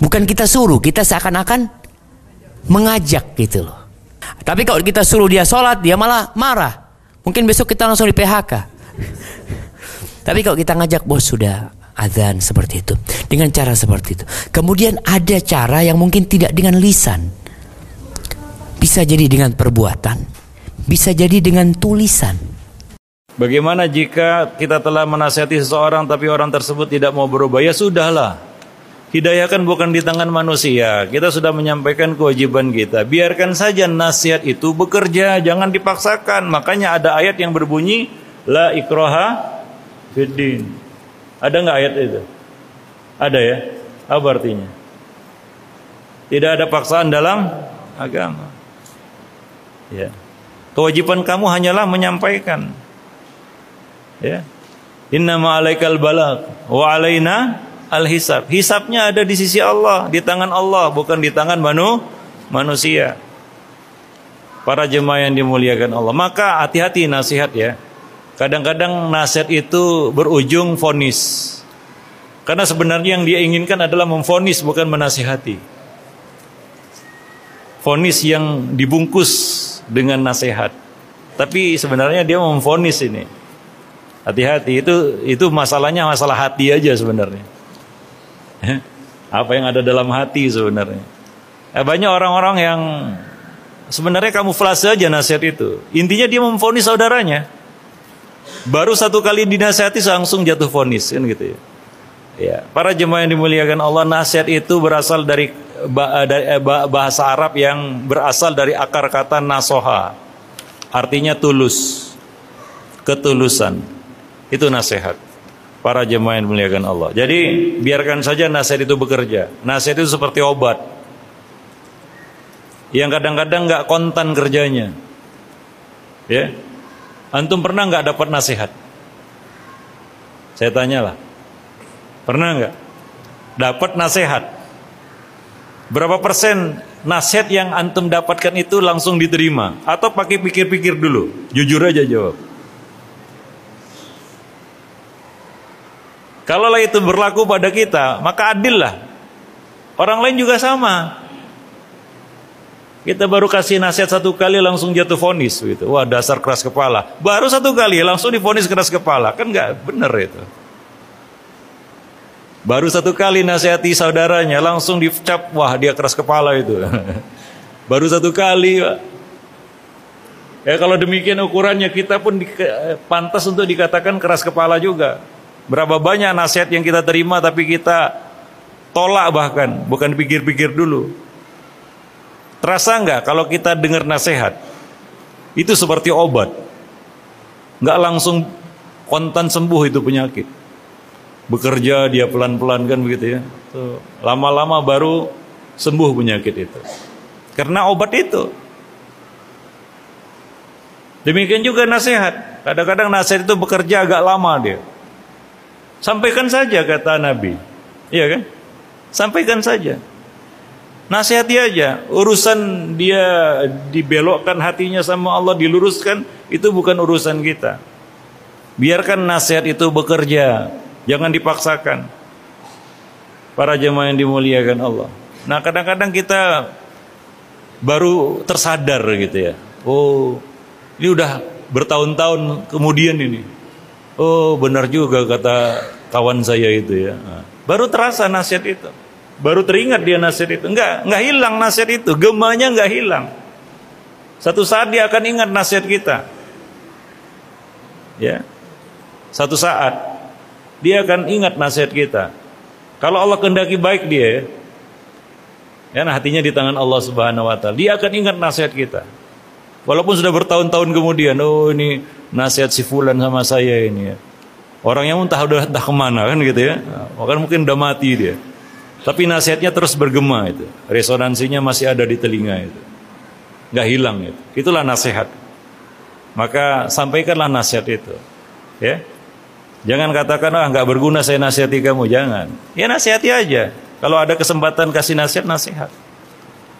bukan kita suruh, kita seakan-akan mengajak gitu loh. Tapi kalau kita suruh dia sholat, dia malah marah. Mungkin besok kita langsung di PHK. Tapi kalau kita ngajak bos sudah azan seperti itu dengan cara seperti itu. Kemudian ada cara yang mungkin tidak dengan lisan. Bisa jadi dengan perbuatan, bisa jadi dengan tulisan. Bagaimana jika kita telah menasihati seseorang tapi orang tersebut tidak mau berubah? Ya sudahlah. Hidayah kan bukan di tangan manusia. Kita sudah menyampaikan kewajiban kita. Biarkan saja nasihat itu bekerja, jangan dipaksakan. Makanya ada ayat yang berbunyi la ikroha fiddin. Ada nggak ayat itu? Ada ya? Apa artinya? Tidak ada paksaan dalam agama. Ya. Kewajiban kamu hanyalah menyampaikan. Ya. Inna ma'alaikal balak wa alaina al-hisab. Hisabnya ada di sisi Allah, di tangan Allah, bukan di tangan manu, manusia. Para jemaah yang dimuliakan Allah. Maka hati-hati nasihat ya. Kadang-kadang nasihat itu berujung fonis. Karena sebenarnya yang dia inginkan adalah memfonis bukan menasihati. Fonis yang dibungkus dengan nasihat. Tapi sebenarnya dia memfonis ini. Hati-hati itu itu masalahnya masalah hati aja sebenarnya. Apa yang ada dalam hati sebenarnya. Eh, banyak orang-orang yang sebenarnya kamuflase aja nasihat itu. Intinya dia memfonis saudaranya. Baru satu kali dinasihati langsung jatuh vonis kan gitu ya. Ya, para jemaah yang dimuliakan Allah, nasihat itu berasal dari, dari bahasa Arab yang berasal dari akar kata nasoha. Artinya tulus. Ketulusan. Itu nasihat. Para jemaah yang dimuliakan Allah. Jadi, biarkan saja nasihat itu bekerja. Nasihat itu seperti obat. Yang kadang-kadang nggak kontan kerjanya. Ya, Antum pernah nggak dapat nasihat? Saya tanyalah. Pernah nggak? Dapat nasihat. Berapa persen nasihat yang antum dapatkan itu langsung diterima? Atau pakai pikir-pikir dulu? Jujur aja jawab. Kalau itu berlaku pada kita, maka adil lah. Orang lain juga sama. Kita baru kasih nasihat satu kali langsung jatuh vonis gitu. Wah dasar keras kepala. Baru satu kali langsung divonis keras kepala. Kan nggak bener itu. Baru satu kali nasihati saudaranya langsung dicap wah dia keras kepala itu. baru satu kali. Ya kalau demikian ukurannya kita pun pantas untuk dikatakan keras kepala juga. Berapa banyak nasihat yang kita terima tapi kita tolak bahkan, bukan pikir-pikir dulu. Terasa nggak kalau kita dengar nasihat? Itu seperti obat. Nggak langsung kontan sembuh itu penyakit. Bekerja dia pelan-pelan kan begitu ya. Lama-lama baru sembuh penyakit itu. Karena obat itu. Demikian juga nasihat. Kadang-kadang nasihat itu bekerja agak lama dia. Sampaikan saja kata Nabi. Iya kan? Sampaikan saja. Nasihati aja, urusan dia dibelokkan hatinya sama Allah diluruskan itu bukan urusan kita. Biarkan nasihat itu bekerja, jangan dipaksakan. Para jemaah yang dimuliakan Allah. Nah, kadang-kadang kita baru tersadar gitu ya. Oh, ini udah bertahun-tahun kemudian ini. Oh, benar juga kata kawan saya itu ya. Nah, baru terasa nasihat itu. Baru teringat dia nasihat itu. Enggak, enggak hilang nasihat itu. Gemanya enggak hilang. Satu saat dia akan ingat nasihat kita. Ya. Satu saat dia akan ingat nasihat kita. Kalau Allah kehendaki baik dia ya, nah hatinya di tangan Allah Subhanahu wa taala. Dia akan ingat nasihat kita. Walaupun sudah bertahun-tahun kemudian, oh ini nasihat si fulan sama saya ini ya. Orangnya pun entah udah entah ke mana kan gitu ya. Bahkan mungkin udah mati dia. Tapi nasihatnya terus bergema itu. Resonansinya masih ada di telinga itu. Nggak hilang itu. Itulah nasihat. Maka sampaikanlah nasihat itu. Ya. Jangan katakan ah nggak berguna saya nasihati kamu, jangan. Ya nasihati aja. Kalau ada kesempatan kasih nasihat, nasihat.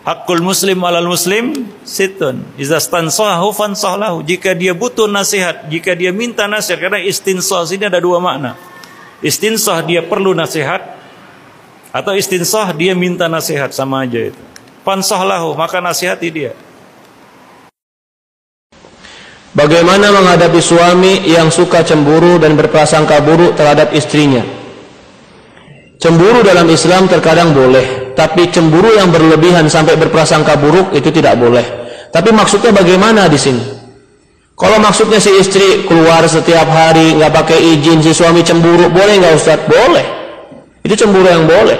Hakul muslim alal muslim situn. Iza stansahu fansahlahu. Jika dia butuh nasihat, jika dia minta nasihat karena istinsah ini ada dua makna. Istinsah dia perlu nasihat, atau istinsah dia minta nasihat sama aja itu. Pansahlahu maka nasihati dia. Bagaimana menghadapi suami yang suka cemburu dan berprasangka buruk terhadap istrinya? Cemburu dalam Islam terkadang boleh, tapi cemburu yang berlebihan sampai berprasangka buruk itu tidak boleh. Tapi maksudnya bagaimana di sini? Kalau maksudnya si istri keluar setiap hari nggak pakai izin, si suami cemburu, boleh nggak Ustadz? Boleh. Itu cemburu yang boleh.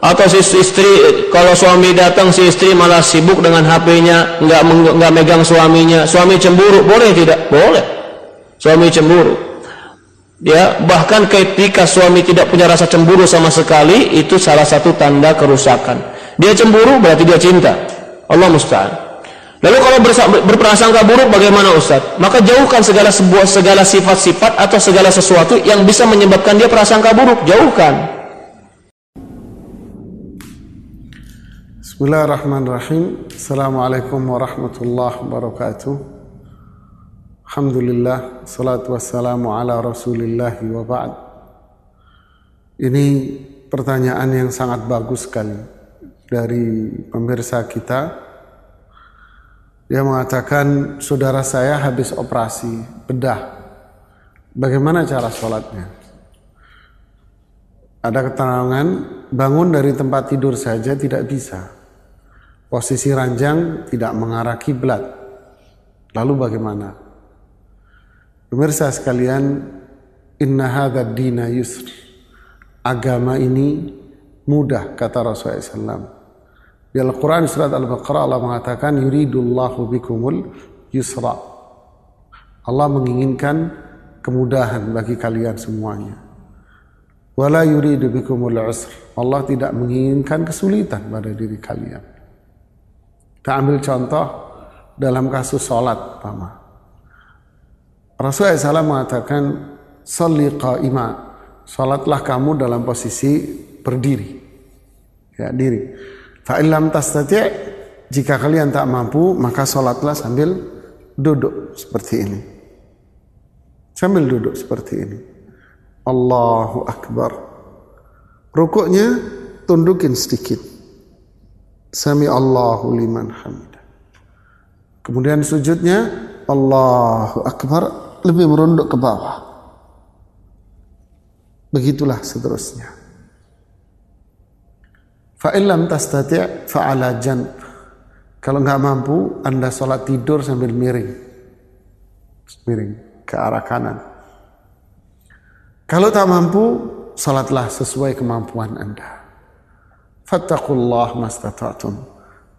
Atau si istri kalau suami datang si istri malah sibuk dengan HP-nya, nggak nggak megang suaminya. Suami cemburu, boleh tidak? Boleh. Suami cemburu. Ya, bahkan ketika suami tidak punya rasa cemburu sama sekali, itu salah satu tanda kerusakan. Dia cemburu berarti dia cinta. Allah musta'an. Lalu kalau berprasangka buruk bagaimana Ustaz? Maka jauhkan segala sebuah segala sifat-sifat atau segala sesuatu yang bisa menyebabkan dia prasangka buruk, jauhkan. Bismillahirrahmanirrahim. Assalamualaikum warahmatullahi wabarakatuh. Alhamdulillah, salatu wassalamu ala rasulillah wa ba'd. Ini pertanyaan yang sangat bagus sekali dari pemirsa kita. Dia mengatakan, saudara saya habis operasi bedah. Bagaimana cara sholatnya? Ada keterangan, bangun dari tempat tidur saja tidak bisa Posisi ranjang tidak mengarah kiblat. Lalu bagaimana? Pemirsa sekalian, inna hadha dina yusr. Agama ini mudah kata Rasulullah SAW. Di Al-Quran surat Al-Baqarah Allah mengatakan yuridullahu bikumul yusra. Allah menginginkan kemudahan bagi kalian semuanya. Wala yuridu bikumul usr. Allah tidak menginginkan kesulitan pada diri kalian. Kita ambil contoh dalam kasus sholat, Pama. Rasulullah SAW mengatakan, Salli qa'ima, sholatlah kamu dalam posisi berdiri. Ya, diri. Fa'ilam tastati' jika kalian tak mampu, maka sholatlah sambil duduk seperti ini. Sambil duduk seperti ini. Allahu Akbar. Rukuknya tundukin sedikit. Sami Allahu liman hamidah. Kemudian sujudnya Allahu Akbar lebih merunduk ke bawah. Begitulah seterusnya. Fa'ilam tastati' fa'ala janb. Kalau nggak mampu, Anda sholat tidur sambil miring. Miring ke arah kanan. Kalau tak mampu, sholatlah sesuai kemampuan Anda. Fattakullah mastata'tum.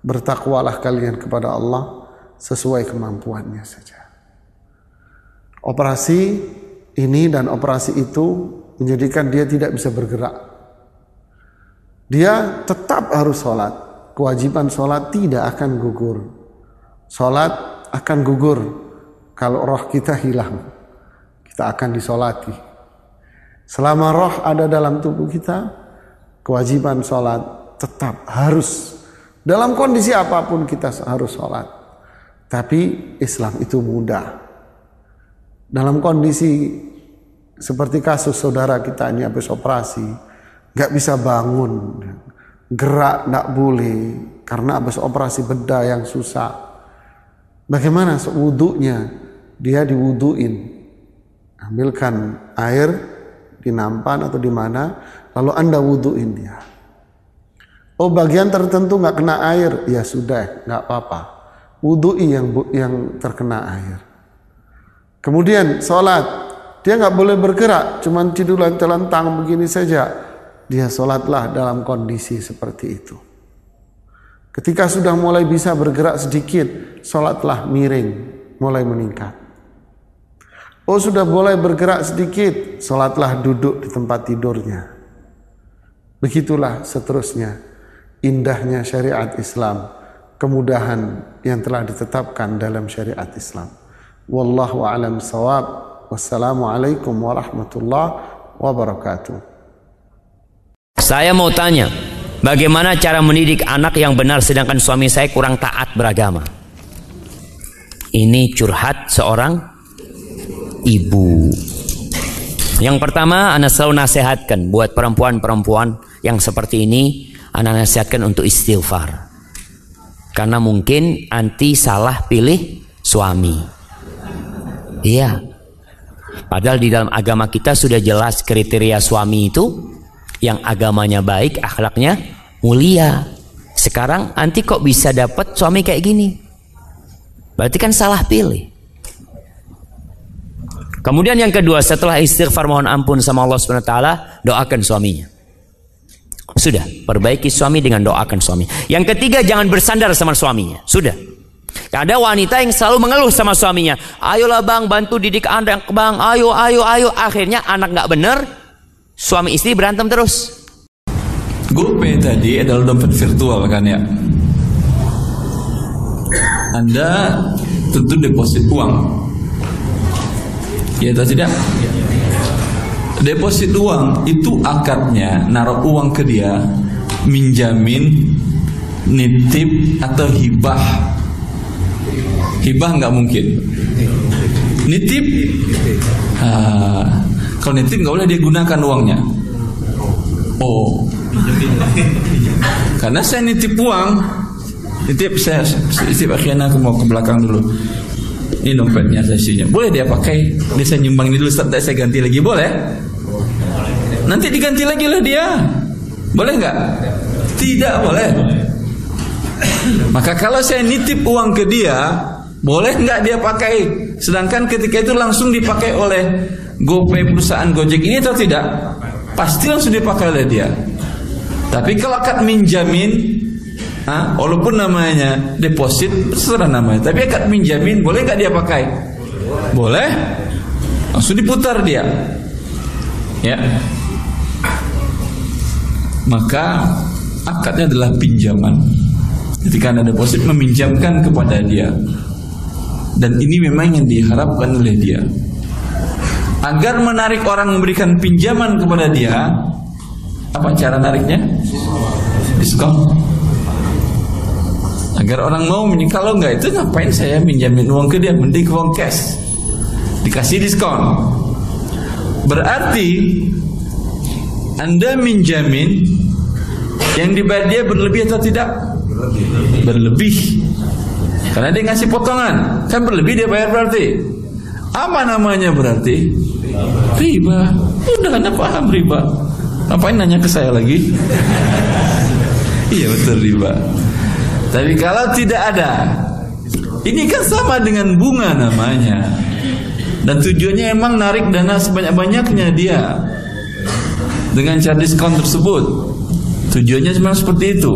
Bertakwalah kalian kepada Allah sesuai kemampuannya saja. Operasi ini dan operasi itu menjadikan dia tidak bisa bergerak. Dia tetap harus sholat. Kewajiban sholat tidak akan gugur. Sholat akan gugur kalau roh kita hilang. Kita akan disolati. Selama roh ada dalam tubuh kita, kewajiban sholat tetap harus. Dalam kondisi apa pun kita harus sholat. Tapi Islam itu mudah. Dalam kondisi seperti kasus saudara kita ini habis operasi, nggak bisa bangun, gerak nggak boleh karena habis operasi bedah yang susah. Bagaimana wudhunya? Dia diwuduin, ambilkan air di nampan atau di mana, lalu anda wudhuin dia. Oh bagian tertentu nggak kena air, ya sudah, nggak apa-apa. Wudhui yang yang terkena air. Kemudian sholat, dia nggak boleh bergerak, cuman tidur telentang begini saja. Dia sholatlah dalam kondisi seperti itu. Ketika sudah mulai bisa bergerak sedikit, sholatlah miring, mulai meningkat. Oh sudah boleh bergerak sedikit, sholatlah duduk di tempat tidurnya. Begitulah seterusnya indahnya syariat Islam, kemudahan yang telah ditetapkan dalam syariat Islam. Wallahu a'lam sawab. Wassalamualaikum warahmatullahi wabarakatuh. Saya mau tanya, bagaimana cara mendidik anak yang benar sedangkan suami saya kurang taat beragama? Ini curhat seorang ibu. Yang pertama, anak selalu nasihatkan buat perempuan-perempuan yang seperti ini, anak nasihatkan untuk istighfar. Karena mungkin anti salah pilih suami. Iya, Padahal di dalam agama kita sudah jelas kriteria suami itu yang agamanya baik, akhlaknya mulia. Sekarang anti kok bisa dapat suami kayak gini? Berarti kan salah pilih. Kemudian yang kedua setelah istighfar mohon ampun sama Allah taala, doakan suaminya. Sudah, perbaiki suami dengan doakan suami. Yang ketiga jangan bersandar sama suaminya. Sudah. Ada wanita yang selalu mengeluh sama suaminya. Ayolah bang, bantu didik anak bang. Ayo, ayo, ayo. Akhirnya anak nggak bener, suami istri berantem terus. GoPay tadi adalah dompet virtual kan ya. Anda tentu deposit uang. Ya atau tidak? Deposit uang itu akadnya naruh uang ke dia, minjamin, nitip atau hibah Hibah nggak mungkin. Nitip, ah, kalau nitip nggak boleh dia gunakan uangnya. Oh, karena saya nitip uang, nitip saya nitip akhirnya aku mau ke belakang dulu. Ini dompetnya saya isinya. Boleh dia pakai? Dia saya nyumbang ini dulu, setelah saya ganti lagi boleh? Nanti diganti lagi lah dia. Boleh nggak? Tidak boleh. Maka kalau saya nitip uang ke dia, boleh nggak dia pakai? Sedangkan ketika itu langsung dipakai oleh GoPay perusahaan Gojek ini atau tidak? Pasti langsung dipakai oleh dia. Tapi kalau akad minjamin, ah, walaupun namanya deposit, terserah namanya. Tapi akad minjamin, boleh nggak dia pakai? Boleh. Langsung diputar dia. Ya. Maka akadnya adalah pinjaman. Ketika Anda deposit meminjamkan kepada dia. Dan ini memang yang diharapkan oleh dia. Agar menarik orang memberikan pinjaman kepada dia, apa cara nariknya? Diskon. Agar orang mau kalau nggak itu ngapain saya minjamin uang ke dia, mending uang cash. Dikasih diskon. Berarti Anda minjamin yang dibayar dia berlebih atau tidak? berlebih Karena dia ngasih potongan, kan berlebih dia bayar berarti. Apa namanya berarti? Riba. Udah anda paham riba. Ngapain nanya ke saya lagi? iya betul riba. Tapi kalau tidak ada, ini kan sama dengan bunga namanya. Dan tujuannya emang narik dana sebanyak-banyaknya dia dengan cara diskon tersebut. Tujuannya cuma seperti itu.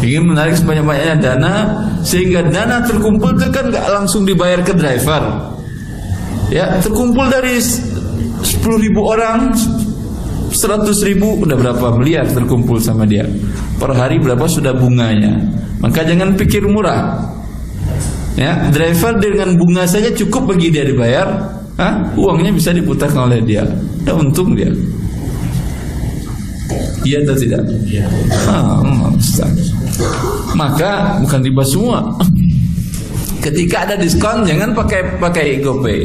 Ingin menarik sebanyak-banyaknya dana sehingga dana terkumpul itu kan nggak langsung dibayar ke driver. Ya, terkumpul dari 10 ribu orang 100 ribu udah berapa miliar terkumpul sama dia per hari berapa sudah bunganya maka jangan pikir murah ya driver dengan bunga saja cukup bagi dia dibayar Hah? uangnya bisa diputar oleh dia udah untung dia iya atau tidak? Iya. Ah, maka bukan riba semua. Ketika ada diskon jangan pakai pakai GoPay.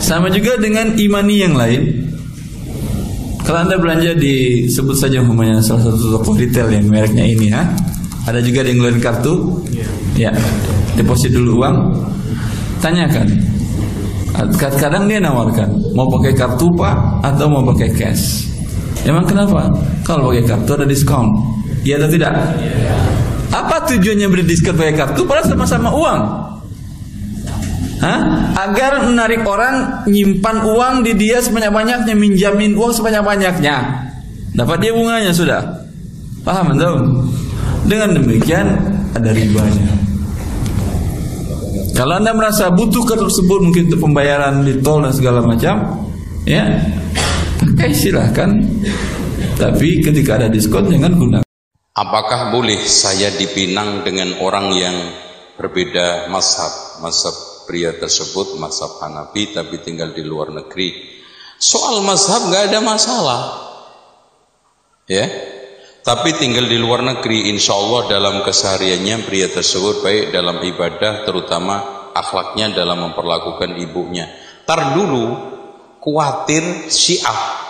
Sama juga dengan imani yang lain. Kalau anda belanja di sebut saja umpamanya salah satu toko retail yang mereknya ini, ha? Ada juga yang ngeluarin kartu, ya, deposit dulu uang, tanyakan. Kadang dia nawarkan mau pakai kartu pak? Atau mau pakai cash. Emang kenapa? Kalau pakai kartu ada diskon, iya atau tidak? Apa tujuannya beri diskon pakai kartu? Padahal sama-sama uang. Hah? Agar menarik orang nyimpan uang di dia sebanyak-banyaknya, minjamin uang sebanyak-banyaknya. Dapat dia bunganya sudah. Paham anda? Dengan demikian ada ribanya. Kalau anda merasa butuh kartu tersebut mungkin untuk pembayaran di tol dan segala macam, ya pakai silahkan. Tapi ketika ada diskon jangan gunakan. Apakah boleh saya dipinang dengan orang yang berbeda mazhab, mazhab pria tersebut mazhab Hanafi tapi tinggal di luar negeri. Soal mazhab nggak ada masalah. Ya. Tapi tinggal di luar negeri insya Allah dalam kesehariannya pria tersebut baik dalam ibadah terutama akhlaknya dalam memperlakukan ibunya. Tar dulu khawatir syiah.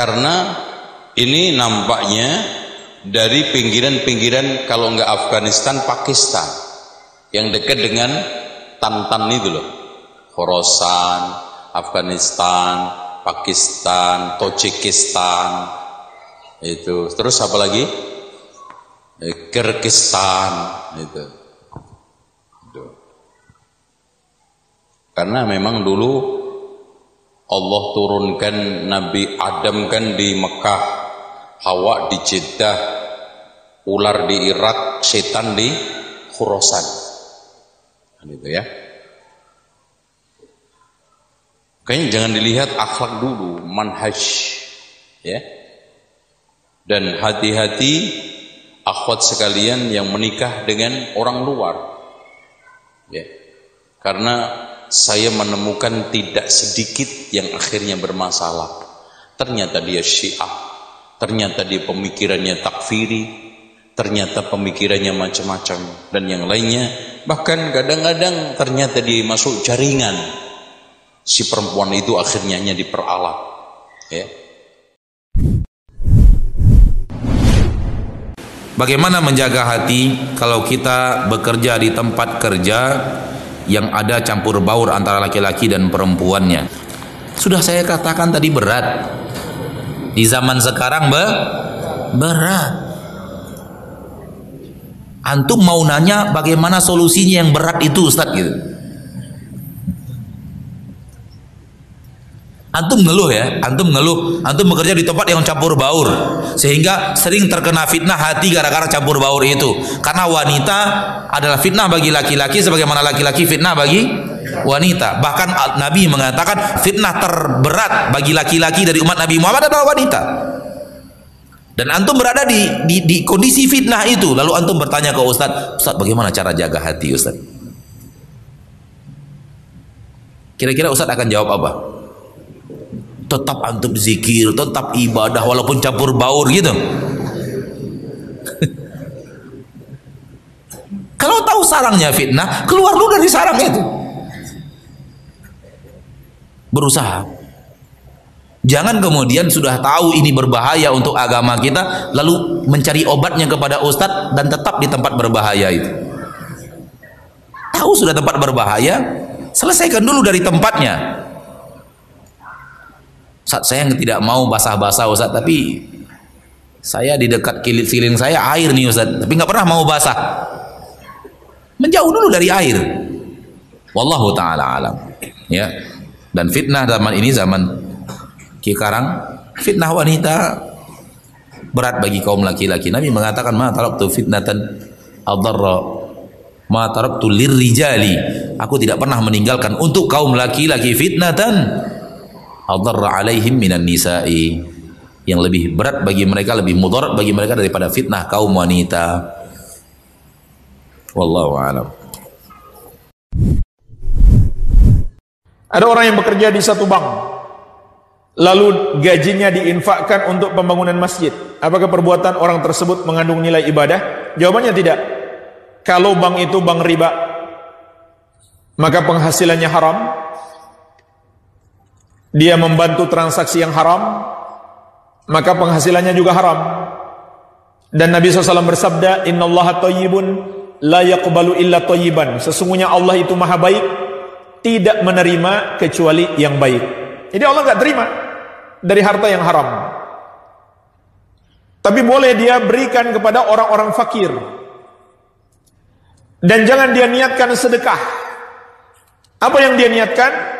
Karena ini nampaknya dari pinggiran-pinggiran kalau nggak Afghanistan, Pakistan. Yang dekat dengan Tantan itu loh. Khorasan, Afghanistan, Pakistan, Tajikistan itu. Terus apa lagi? Eh, Kyrgyzstan itu. itu karena memang dulu Allah turunkan Nabi Adam kan di Mekah Hawa di Jeddah ular di Irak setan di Khurasan Kan itu ya. Kayaknya jangan dilihat akhlak dulu, manhaj ya. Dan hati-hati akhwat sekalian yang menikah dengan orang luar. Ya. Karena saya menemukan tidak sedikit yang akhirnya bermasalah. Ternyata dia Syiah, ternyata dia pemikirannya takfiri, ternyata pemikirannya macam-macam. Dan yang lainnya bahkan kadang-kadang ternyata dia masuk jaringan. Si perempuan itu akhirnya hanya diperalat. Ya. Bagaimana menjaga hati kalau kita bekerja di tempat kerja yang ada campur baur antara laki-laki dan perempuannya? Sudah saya katakan tadi berat. Di zaman sekarang be berat. Antum mau nanya bagaimana solusinya yang berat itu Ustaz gitu. Antum ngeluh ya, antum ngeluh, antum bekerja di tempat yang campur baur sehingga sering terkena fitnah hati gara-gara campur baur itu. Karena wanita adalah fitnah bagi laki-laki sebagaimana laki-laki fitnah bagi wanita. Bahkan Nabi mengatakan fitnah terberat bagi laki-laki dari umat Nabi Muhammad adalah wanita. Dan antum berada di, di, di kondisi fitnah itu. Lalu antum bertanya ke Ustaz, Ustaz bagaimana cara jaga hati Ustaz? Kira-kira Ustaz akan jawab apa? Tetap antum zikir, tetap ibadah walaupun campur baur gitu. Kalau tahu sarangnya fitnah, keluar lu dari sarang itu. Berusaha Jangan kemudian sudah tahu ini berbahaya untuk agama kita, lalu mencari obatnya kepada ustadz dan tetap di tempat berbahaya itu. Tahu sudah tempat berbahaya, selesaikan dulu dari tempatnya. Saat saya tidak mau basah-basah ustadz, tapi saya di dekat kilit siling saya air nih ustadz, tapi nggak pernah mau basah. Menjauh dulu dari air. Wallahu taala alam. Ya. Dan fitnah zaman ini zaman sekarang fitnah wanita berat bagi kaum laki-laki. Nabi mengatakan ma taraktu fitnatan adarra ma taraktu lirrijali. Aku tidak pernah meninggalkan untuk kaum laki-laki fitnatan adarra alaihim minan nisa'i yang lebih berat bagi mereka lebih mudarat bagi mereka daripada fitnah kaum wanita. Wallahu a'lam. Ada orang yang bekerja di satu bank lalu gajinya diinfakkan untuk pembangunan masjid. Apakah perbuatan orang tersebut mengandung nilai ibadah? Jawabannya tidak. Kalau bank itu bank riba, maka penghasilannya haram. Dia membantu transaksi yang haram, maka penghasilannya juga haram. Dan Nabi SAW bersabda, Inna Allah tayyibun la yaqbalu illa tayyiban. Sesungguhnya Allah itu maha baik, tidak menerima kecuali yang baik. Jadi Allah nggak terima dari harta yang haram. Tapi boleh dia berikan kepada orang-orang fakir. Dan jangan dia niatkan sedekah. Apa yang dia niatkan?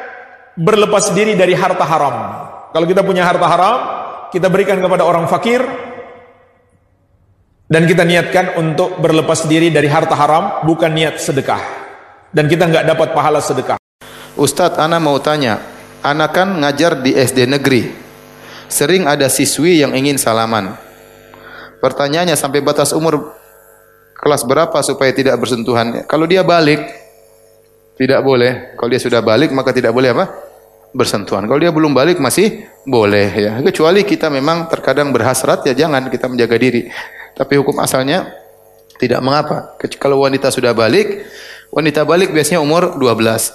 Berlepas diri dari harta haram. Kalau kita punya harta haram, kita berikan kepada orang fakir dan kita niatkan untuk berlepas diri dari harta haram, bukan niat sedekah. Dan kita nggak dapat pahala sedekah. Ustadz, Ana mau tanya, Ana kan ngajar di SD negeri. Sering ada siswi yang ingin salaman. Pertanyaannya sampai batas umur kelas berapa supaya tidak bersentuhan? Kalau dia balik, tidak boleh. Kalau dia sudah balik maka tidak boleh apa? Bersentuhan. Kalau dia belum balik masih boleh ya. Kecuali kita memang terkadang berhasrat ya jangan kita menjaga diri. Tapi hukum asalnya tidak mengapa. Kalau wanita sudah balik, wanita balik biasanya umur 12.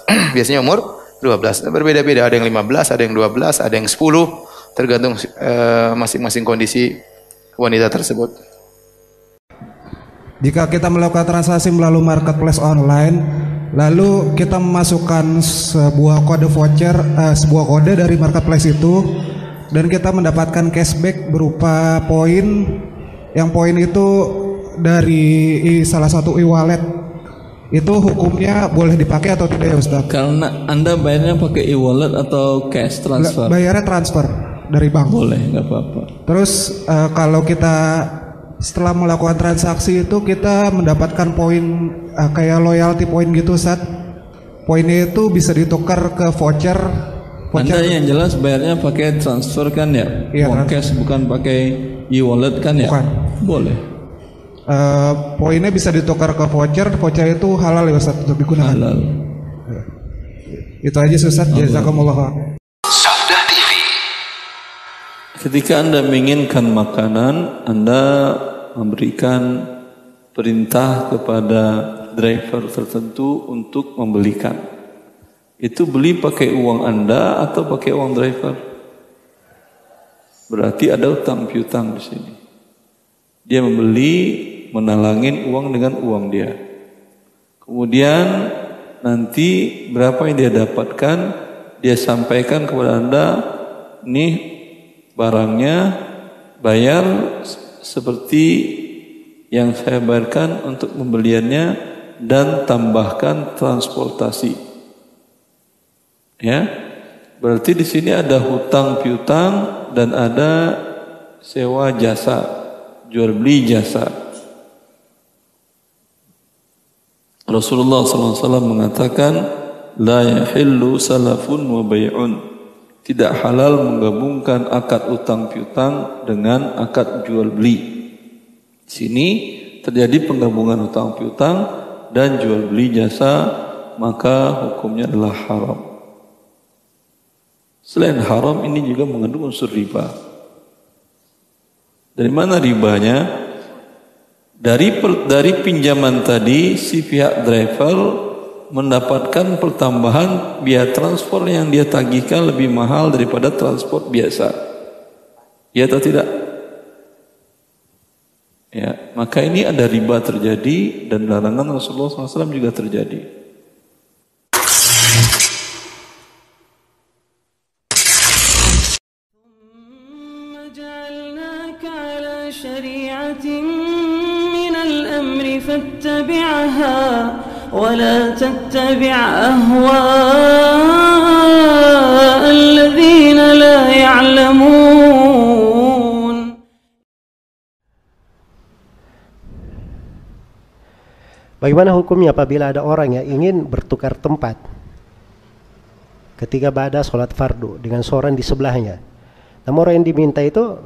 biasanya umur 12. Berbeda-beda, ada yang 15, ada yang 12, ada yang 10, tergantung eh, masing-masing uh, kondisi wanita tersebut. Jika kita melakukan transaksi melalui marketplace online, lalu kita memasukkan sebuah kode voucher, uh, sebuah kode dari marketplace itu, dan kita mendapatkan cashback berupa poin, yang poin itu dari salah satu e-wallet itu hukumnya boleh dipakai atau tidak ya Ustaz? Karena Anda bayarnya pakai e-wallet atau cash transfer? Bayarnya transfer dari bank. Boleh, nggak apa-apa. Terus uh, kalau kita setelah melakukan transaksi itu kita mendapatkan poin uh, kayak loyalty point gitu Ustaz. Poinnya itu bisa ditukar ke voucher. voucher. Anda yang jelas bayarnya pakai transfer kan ya? Iya, Uang cash bukan pakai e-wallet kan ya? Bukan. Boleh. Uh, poinnya bisa ditukar ke voucher, voucher itu halal ya Ustaz untuk digunakan. Halal. Itu aja Ustaz, jazakumullah. Ketika Anda menginginkan makanan, Anda memberikan perintah kepada driver tertentu untuk membelikan. Itu beli pakai uang Anda atau pakai uang driver? Berarti ada utang piutang di sini. Dia membeli menalangin uang dengan uang dia. Kemudian nanti berapa yang dia dapatkan dia sampaikan kepada Anda nih barangnya bayar seperti yang saya bayarkan untuk pembeliannya dan tambahkan transportasi. Ya. Berarti di sini ada hutang piutang dan ada sewa jasa, jual beli jasa. Rasulullah SAW mengatakan la yahillu salafun wa tidak halal menggabungkan akad utang piutang dengan akad jual beli. Sini terjadi penggabungan utang piutang dan jual beli jasa maka hukumnya adalah haram. Selain haram ini juga mengandung unsur riba. Dari mana ribanya? Dari dari pinjaman tadi si pihak driver mendapatkan pertambahan biaya transport yang dia tagihkan lebih mahal daripada transport biasa. Ya atau tidak? Ya, maka ini ada riba terjadi dan larangan Rasulullah SAW juga terjadi. تتبع أهواء الذين لا يعلمون Bagaimana hukumnya apabila ada orang yang ingin bertukar tempat ketika pada sholat fardu dengan seorang di sebelahnya. Namun orang yang diminta itu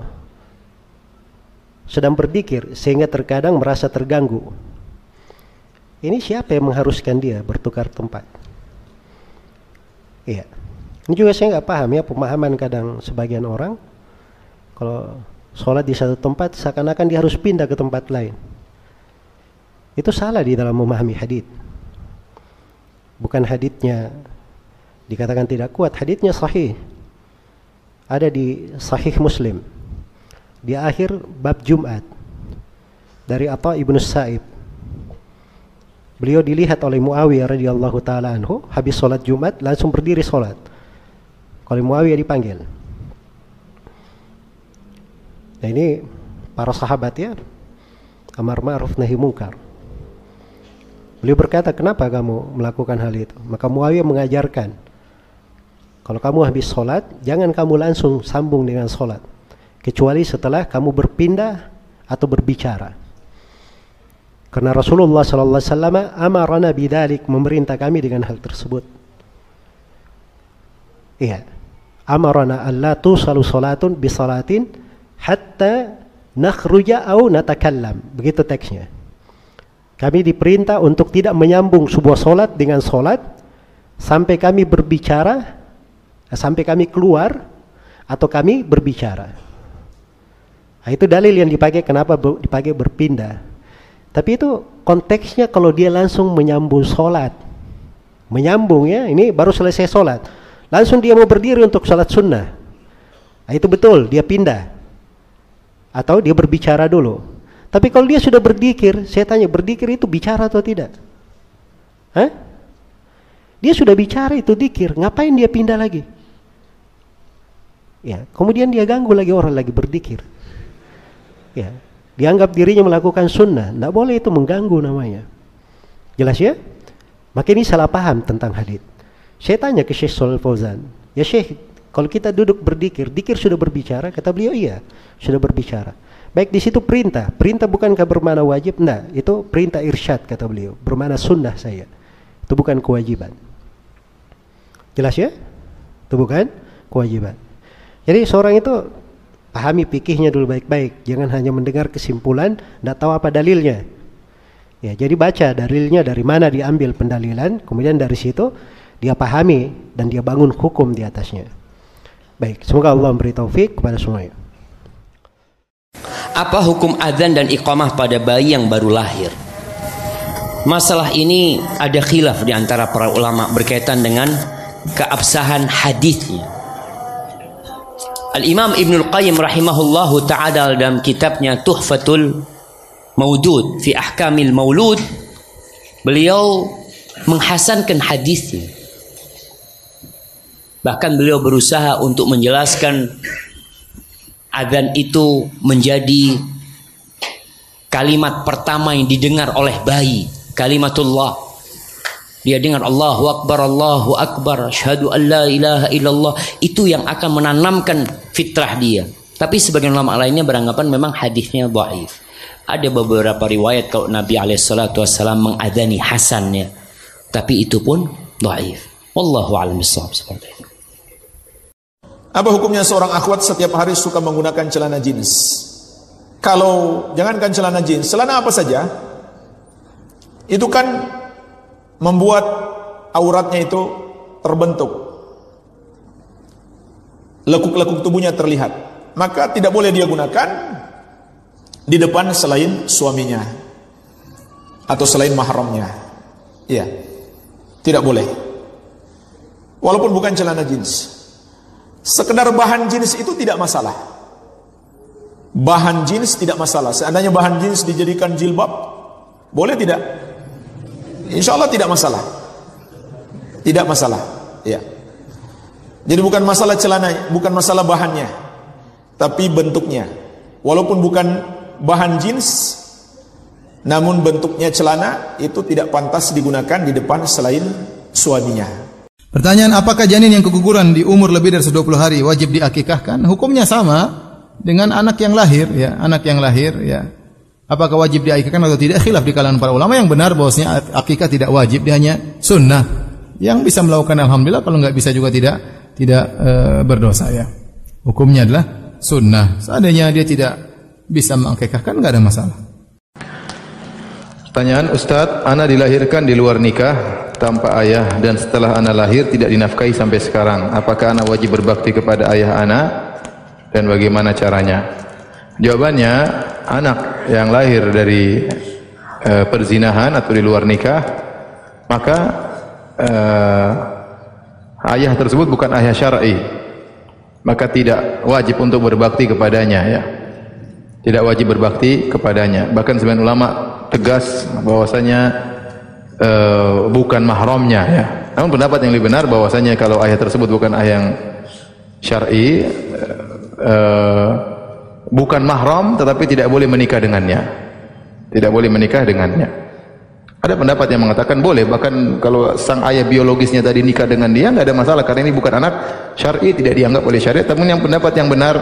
sedang berzikir sehingga terkadang merasa terganggu. Ini siapa yang mengharuskan dia bertukar tempat? Iya. Ini juga saya nggak paham ya pemahaman kadang sebagian orang kalau sholat di satu tempat seakan-akan dia harus pindah ke tempat lain. Itu salah di dalam memahami hadit. Bukan haditnya dikatakan tidak kuat, haditnya sahih. Ada di sahih Muslim di akhir bab Jumat dari apa ibnu Sa'ib. Beliau dilihat oleh Muawiyah radhiyallahu taala anhu habis sholat Jumat langsung berdiri sholat. Kalau Muawiyah dipanggil. Nah ini para sahabat ya amar ma'ruf nahi mungkar. Beliau berkata, kenapa kamu melakukan hal itu? Maka Muawiyah mengajarkan, kalau kamu habis sholat, jangan kamu langsung sambung dengan sholat kecuali setelah kamu berpindah atau berbicara. Karena Rasulullah sallallahu alaihi wasallam amarana bidzalik memerintah kami dengan hal tersebut. Iya. Amarana alla tusalu salatun bi salatin hatta nakhruja au natakallam. Begitu teksnya. Kami diperintah untuk tidak menyambung sebuah solat dengan solat sampai kami berbicara, sampai kami keluar atau kami berbicara. Nah, itu dalil yang dipakai kenapa dipakai berpindah. Tapi itu konteksnya kalau dia langsung menyambung sholat. Menyambung ya, ini baru selesai sholat. Langsung dia mau berdiri untuk sholat sunnah. Nah, itu betul, dia pindah. Atau dia berbicara dulu. Tapi kalau dia sudah berdikir, saya tanya, berdikir itu bicara atau tidak? Hah? Dia sudah bicara itu dikir, ngapain dia pindah lagi? Ya, kemudian dia ganggu lagi orang lagi berdikir ya dianggap dirinya melakukan sunnah tidak boleh itu mengganggu namanya. Jelas ya? Maka ini salah paham tentang hadith. Saya tanya ke Syekh Solal Fauzan ya Syekh kalau kita duduk berdikir dikir sudah berbicara? Kata beliau iya sudah berbicara. Baik di situ perintah. Perintah bukankah bermana wajib? Enggak itu perintah irsyad kata beliau. Bermana sunnah saya. Itu bukan kewajiban. Jelas ya? Itu bukan kewajiban. Jadi seorang itu Pahami pikihnya dulu baik-baik. Jangan hanya mendengar kesimpulan, tidak tahu apa dalilnya. Ya, jadi baca dalilnya dari mana diambil pendalilan, kemudian dari situ dia pahami dan dia bangun hukum di atasnya. Baik, semoga Allah memberi taufik kepada semuanya. Apa hukum adzan dan iqamah pada bayi yang baru lahir? Masalah ini ada khilaf di antara para ulama berkaitan dengan keabsahan hadisnya. Al-Imam Ibn Al-Qayyim rahimahullahu ta'ala dalam kitabnya Tuhfatul Maudud fi Ahkamil Maulud beliau menghasankan hadisnya. Bahkan beliau berusaha untuk menjelaskan adzan itu menjadi kalimat pertama yang didengar oleh bayi kalimatullah dia dengar Allahu Akbar, Allahu Akbar, syahadu an la ilaha illallah. Itu yang akan menanamkan fitrah dia. Tapi sebagian ulama lainnya beranggapan memang hadisnya dhaif. Ada beberapa riwayat kalau Nabi alaihissalatu mengadani hasannya. Tapi itu pun dhaif. Wallahu a'lam seperti itu. Apa hukumnya seorang akhwat setiap hari suka menggunakan celana jeans? Kalau jangankan celana jeans, celana apa saja, itu kan membuat auratnya itu terbentuk. Lekuk-lekuk tubuhnya terlihat. Maka tidak boleh dia gunakan di depan selain suaminya atau selain mahramnya. Iya. Tidak boleh. Walaupun bukan celana jeans. Sekedar bahan jeans itu tidak masalah. Bahan jeans tidak masalah. Seandainya bahan jeans dijadikan jilbab, boleh tidak? Insya Allah tidak masalah. Tidak masalah. Ya. Jadi bukan masalah celana, bukan masalah bahannya, tapi bentuknya. Walaupun bukan bahan jeans, namun bentuknya celana itu tidak pantas digunakan di depan selain suaminya. Pertanyaan apakah janin yang keguguran di umur lebih dari 120 hari wajib diakikahkan? Hukumnya sama dengan anak yang lahir ya, anak yang lahir ya. Apakah wajib diakikahkan atau tidak? Khilaf di kalangan para ulama yang benar bahwasanya akikah tidak wajib, dia hanya sunnah. Yang bisa melakukan alhamdulillah, kalau nggak bisa juga tidak tidak e, berdosa ya. Hukumnya adalah sunnah. Seandainya dia tidak bisa mengakikahkan nggak ada masalah. Pertanyaan Ustadz, Ana dilahirkan di luar nikah tanpa ayah dan setelah Ana lahir tidak dinafkahi sampai sekarang. Apakah Ana wajib berbakti kepada ayah Ana dan bagaimana caranya? Jawabannya, anak yang lahir dari e, perzinahan atau di luar nikah, maka e, ayah tersebut bukan ayah syar'i. Maka tidak wajib untuk berbakti kepadanya ya. Tidak wajib berbakti kepadanya. Bahkan sebagian ulama tegas bahwasanya uh, bukan mahramnya ya. Namun pendapat yang lebih benar bahwasanya kalau ayah tersebut bukan ayah yang syar'i uh, bukan mahram tetapi tidak boleh menikah dengannya. Tidak boleh menikah dengannya. Ada pendapat yang mengatakan boleh bahkan kalau sang ayah biologisnya tadi nikah dengan dia nggak ada masalah karena ini bukan anak syar'i tidak dianggap oleh syariat. Namun yang pendapat yang benar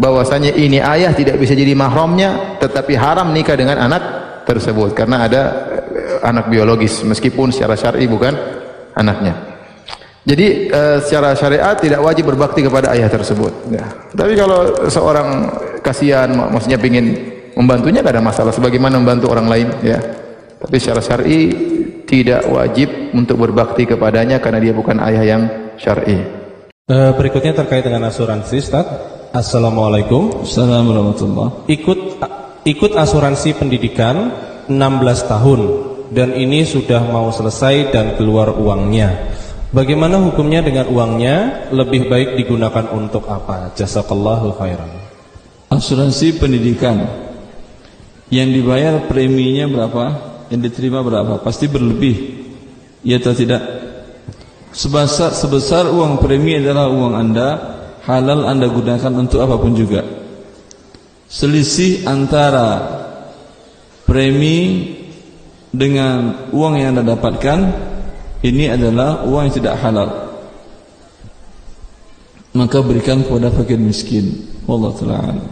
bahwasanya ini ayah tidak bisa jadi mahramnya tetapi haram nikah dengan anak tersebut karena ada eh, anak biologis meskipun secara syar'i bukan anaknya. Jadi uh, secara syariat tidak wajib berbakti kepada ayah tersebut. Ya. Tapi kalau seorang kasihan, mak maksudnya ingin membantunya tidak ada masalah. Sebagaimana membantu orang lain, ya. Tapi secara syar'i tidak wajib untuk berbakti kepadanya karena dia bukan ayah yang syar'i. Uh, berikutnya terkait dengan asuransi, Ustaz. Assalamualaikum. Assalamualaikum Ikut ikut asuransi pendidikan 16 tahun dan ini sudah mau selesai dan keluar uangnya. Bagaimana hukumnya dengan uangnya? Lebih baik digunakan untuk apa? Jazakallahu khairan. Asuransi pendidikan yang dibayar preminya berapa? Yang diterima berapa? Pasti berlebih. Ya atau tidak? Sebesar sebesar uang premi adalah uang Anda, halal Anda gunakan untuk apa pun juga. Selisih antara premi dengan uang yang Anda dapatkan ini adalah uang yang tidak halal. Maka berikan kepada fakir miskin. Wallahu taala.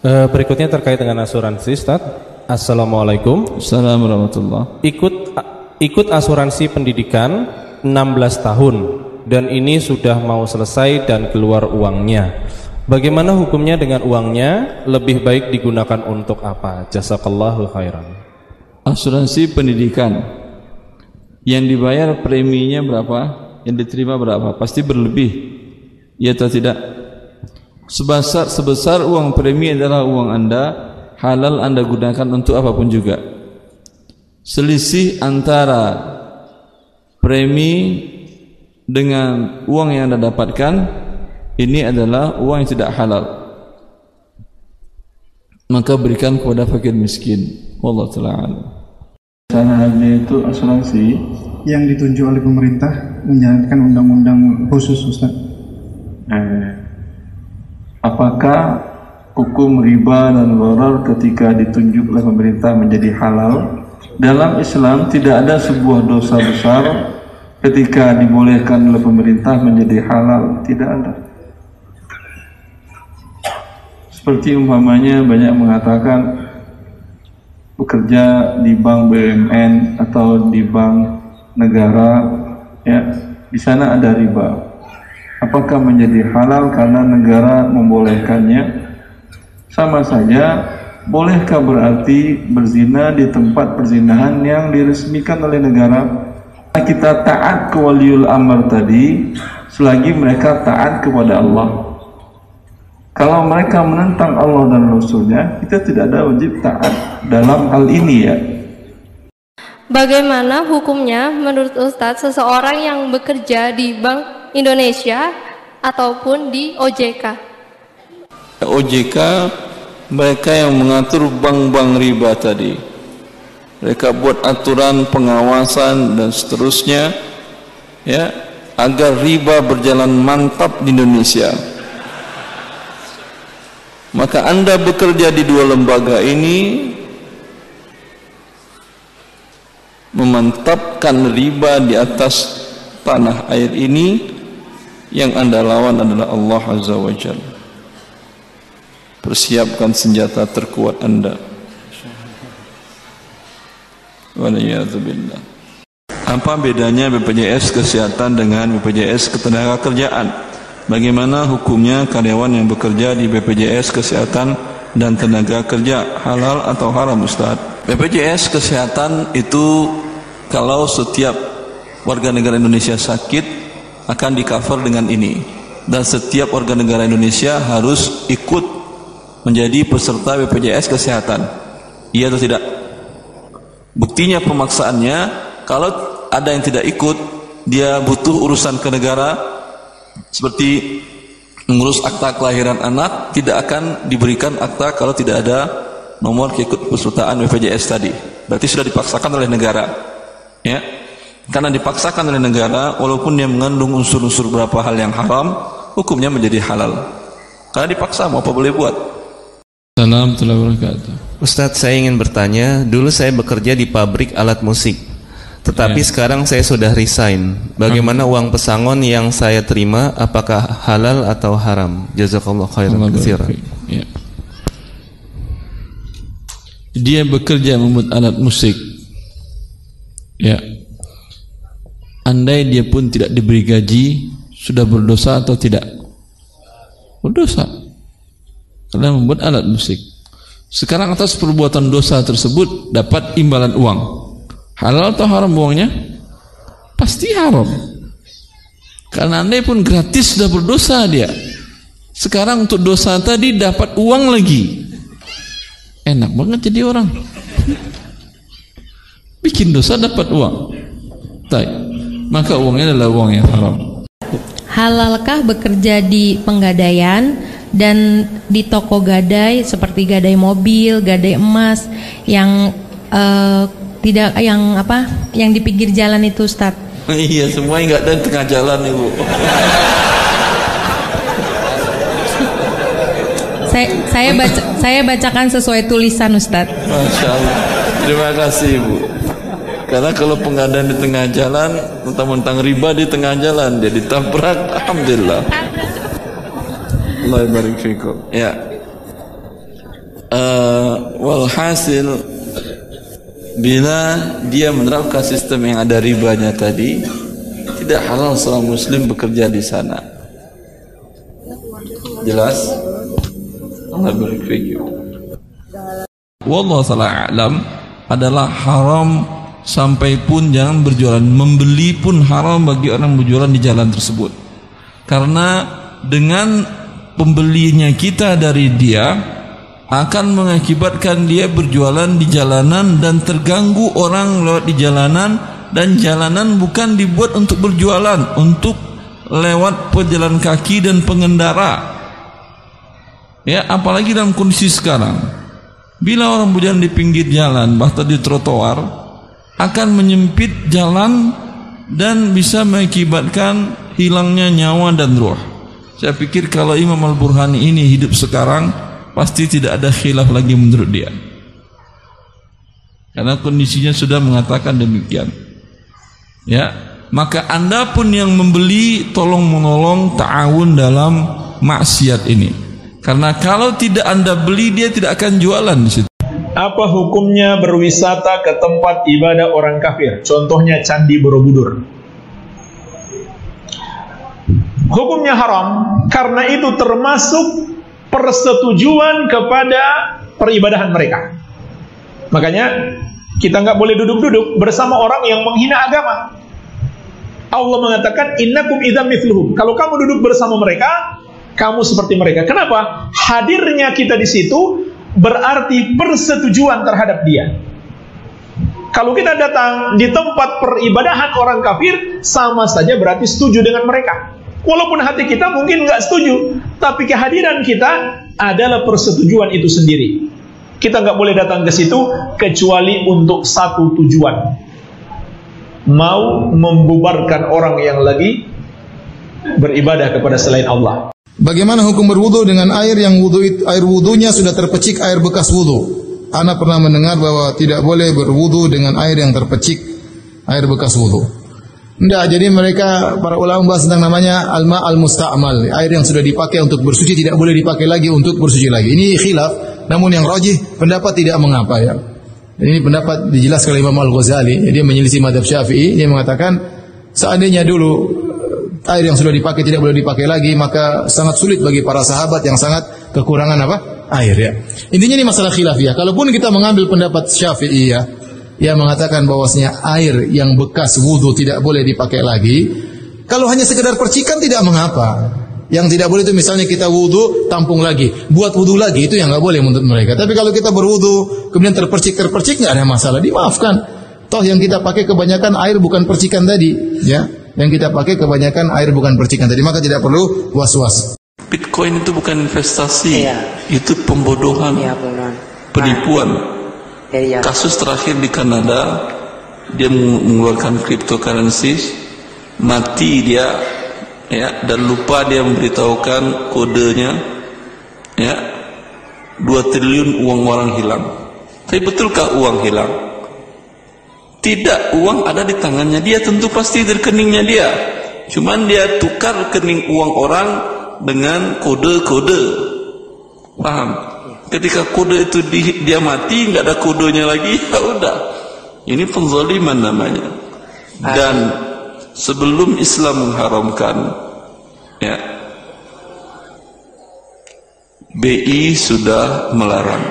Uh, berikutnya terkait dengan asuransi, Ustaz. Assalamualaikum. Assalamualaikum Ikut ikut asuransi pendidikan 16 tahun dan ini sudah mau selesai dan keluar uangnya. Bagaimana hukumnya dengan uangnya? Lebih baik digunakan untuk apa? Jazakallahu khairan. Asuransi pendidikan yang dibayar preminya berapa? Yang diterima berapa? Pasti berlebih. Ya atau tidak? Sebesar sebesar uang premi adalah uang Anda, halal Anda gunakan untuk apa pun juga. Selisih antara premi dengan uang yang Anda dapatkan ini adalah uang yang tidak halal. Maka berikan kepada fakir miskin. Wallahu taala. Sana haji itu asuransi yang ditunjuk oleh pemerintah menjalankan undang-undang khusus Ustaz. Eh, apakah hukum riba dan gharar ketika ditunjuk oleh pemerintah menjadi halal? Dalam Islam tidak ada sebuah dosa besar ketika dibolehkan oleh pemerintah menjadi halal, tidak ada. Seperti umpamanya banyak mengatakan bekerja di bank BUMN atau di bank negara ya di sana ada riba. Apakah menjadi halal karena negara membolehkannya? Sama saja bolehkah berarti berzina di tempat perzinahan yang diresmikan oleh negara? Kita taat ke waliul amr tadi selagi mereka taat kepada Allah kalau mereka menentang Allah dan Rasulnya, kita tidak ada wajib taat dalam hal ini ya. Bagaimana hukumnya menurut Ustadz seseorang yang bekerja di Bank Indonesia ataupun di OJK? OJK mereka yang mengatur bank-bank riba tadi. Mereka buat aturan pengawasan dan seterusnya ya agar riba berjalan mantap di Indonesia. Maka Anda bekerja di dua lembaga ini memantapkan riba di atas tanah air ini yang anda lawan adalah Allah Azza wa Jalla. Persiapkan senjata terkuat anda. Apa bedanya BPJS Kesehatan dengan BPJS Ketenagakerjaan bagaimana hukumnya karyawan yang bekerja di BPJS Kesehatan dan tenaga kerja halal atau haram Ustaz? BPJS Kesehatan itu kalau setiap warga negara Indonesia sakit akan di cover dengan ini. Dan setiap warga negara Indonesia harus ikut menjadi peserta BPJS Kesehatan. Iya atau tidak? Buktinya pemaksaannya kalau ada yang tidak ikut dia butuh urusan ke negara seperti mengurus akta kelahiran anak tidak akan diberikan akta kalau tidak ada nomor keikut pesertaan BPJS tadi. Berarti sudah dipaksakan oleh negara ya. Karena dipaksakan oleh negara walaupun dia mengandung unsur-unsur beberapa hal yang haram hukumnya menjadi halal. Karena dipaksa mau apa boleh buat? Salam wabarakatuh. Ustadz saya ingin bertanya dulu saya bekerja di pabrik alat musik tetapi ya. sekarang saya sudah resign. Bagaimana uang pesangon yang saya terima apakah halal atau haram? Jazakallah khairan katsiran. Ya. Dia bekerja membuat alat musik. Ya. Andai dia pun tidak diberi gaji, sudah berdosa atau tidak? Berdosa. Karena membuat alat musik. Sekarang atas perbuatan dosa tersebut dapat imbalan uang halal atau haram uangnya pasti haram. Karena anda pun gratis sudah berdosa dia. Sekarang untuk dosa tadi dapat uang lagi. Enak banget jadi orang. Bikin dosa dapat uang. Taip. maka uangnya adalah uang yang haram. Halalkah bekerja di penggadaian dan di toko gadai seperti gadai mobil, gadai emas yang uh, tidak yang apa yang di pinggir jalan itu Ustaz? Iya semua enggak ada di tengah jalan ibu. Saya saya baca saya bacakan sesuai tulisan Ustaz. Masya Allah. Terima kasih ibu. Karena kalau pengadaan di tengah jalan mentang-mentang riba di tengah jalan dia ditabrak. Alhamdulillah. Allah barik fikum. Ya. Uh, walhasil bila dia menerapkan sistem yang ada ribanya tadi tidak halal seorang muslim bekerja di sana. Jelas? Allah berfirman Wallahu taala alam adalah haram sampai pun jangan berjualan. Membeli pun haram bagi orang berjualan di jalan tersebut. Karena dengan pembelinya kita dari dia akan mengakibatkan dia berjualan di jalanan dan terganggu orang lewat di jalanan dan jalanan bukan dibuat untuk berjualan untuk lewat pejalan kaki dan pengendara. Ya apalagi dalam kondisi sekarang. Bila orang berjalan di pinggir jalan bahkan di trotoar akan menyempit jalan dan bisa mengakibatkan hilangnya nyawa dan ruh. Saya pikir kalau Imam Al-Burhani ini hidup sekarang pasti tidak ada khilaf lagi menurut dia. Karena kondisinya sudah mengatakan demikian. Ya maka anda pun yang membeli tolong menolong ta'awun dalam maksiat ini. Karena kalau tidak anda beli dia tidak akan jualan di situ. Apa hukumnya berwisata ke tempat ibadah orang kafir? Contohnya candi borobudur. Hukumnya haram karena itu termasuk persetujuan kepada peribadahan mereka. Makanya kita nggak boleh duduk-duduk bersama orang yang menghina agama. Allah mengatakan innakum idzam mithluhum. Kalau kamu duduk bersama mereka, kamu seperti mereka. Kenapa? Hadirnya kita di situ berarti persetujuan terhadap dia. Kalau kita datang di tempat peribadahan orang kafir, sama saja berarti setuju dengan mereka. Walaupun hati kita mungkin nggak setuju, tapi kehadiran kita adalah persetujuan itu sendiri. Kita nggak boleh datang ke situ kecuali untuk satu tujuan. Mau membubarkan orang yang lagi beribadah kepada selain Allah. Bagaimana hukum berwudu dengan air yang wudu air wudunya sudah terpecik air bekas wudu? Ana pernah mendengar bahwa tidak boleh berwudu dengan air yang terpecik air bekas wudu. Enggak, jadi mereka para ulama membahas tentang namanya alma al musta'mal, air yang sudah dipakai untuk bersuci tidak boleh dipakai lagi untuk bersuci lagi. Ini khilaf, namun yang rajih pendapat tidak mengapa ya. Ini pendapat dijelaskan oleh Imam Al Ghazali, dia menyelisih madhab Syafi'i, dia mengatakan seandainya dulu eh, air yang sudah dipakai tidak boleh dipakai lagi, maka sangat sulit bagi para sahabat yang sangat kekurangan apa? Air ya. Intinya ini masalah khilafiyah. Kalaupun kita mengambil pendapat Syafi'i ya, yang mengatakan bahwasanya air yang bekas wudhu tidak boleh dipakai lagi. Kalau hanya sekedar percikan tidak mengapa. Yang tidak boleh itu misalnya kita wudhu tampung lagi, buat wudhu lagi itu yang nggak boleh menurut mereka. Tapi kalau kita berwudhu kemudian terpercik terpercik nggak ada masalah, dimaafkan. Toh yang kita pakai kebanyakan air bukan percikan tadi, ya. Yang kita pakai kebanyakan air bukan percikan tadi, maka tidak perlu was-was. Bitcoin itu bukan investasi, itu pembodohan, penipuan. Kasus terakhir di Kanada, dia mengeluarkan cryptocurrency, mati dia, ya, dan lupa dia memberitahukan kodenya, ya, 2 triliun uang orang hilang. Tapi betulkah uang hilang? Tidak, uang ada di tangannya dia, tentu pasti di rekeningnya dia. Cuman dia tukar rekening uang orang dengan kode-kode. Paham? Ketika kode itu di, dia mati, nggak ada kodenya lagi, ya udah. Ini penzaliman namanya. Dan sebelum Islam mengharamkan, ya, BI sudah melarang.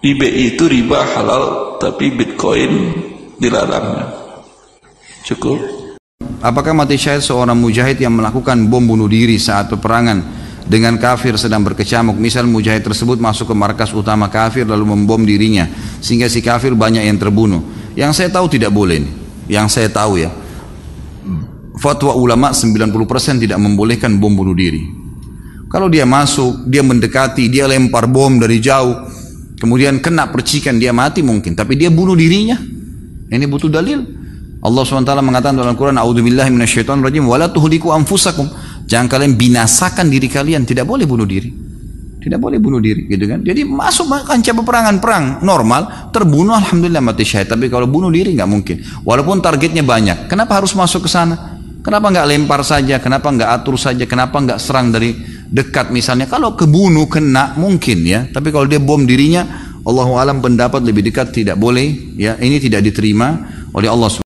Di BI itu riba halal, tapi Bitcoin dilarangnya. Cukup. Apakah mati syahid seorang mujahid yang melakukan bom bunuh diri saat peperangan dengan kafir sedang berkecamuk misal mujahid tersebut masuk ke markas utama kafir lalu membom dirinya sehingga si kafir banyak yang terbunuh yang saya tahu tidak boleh nih. yang saya tahu ya fatwa ulama 90% tidak membolehkan bom bunuh diri kalau dia masuk dia mendekati dia lempar bom dari jauh kemudian kena percikan dia mati mungkin tapi dia bunuh dirinya ini butuh dalil Allah SWT mengatakan dalam Al-Quran A'udzubillahi minasyaitonir rajim wala tuhliku anfusakum. Jangan kalian binasakan diri kalian, tidak boleh bunuh diri. Tidak boleh bunuh diri, gitu kan? Jadi masuk kancah peperangan perang normal, terbunuh alhamdulillah mati syahid. Tapi kalau bunuh diri nggak mungkin. Walaupun targetnya banyak. Kenapa harus masuk ke sana? Kenapa nggak lempar saja? Kenapa nggak atur saja? Kenapa nggak serang dari dekat misalnya? Kalau kebunuh kena mungkin ya. Tapi kalau dia bom dirinya, Allahu alam pendapat lebih dekat tidak boleh ya. Ini tidak diterima oleh Allah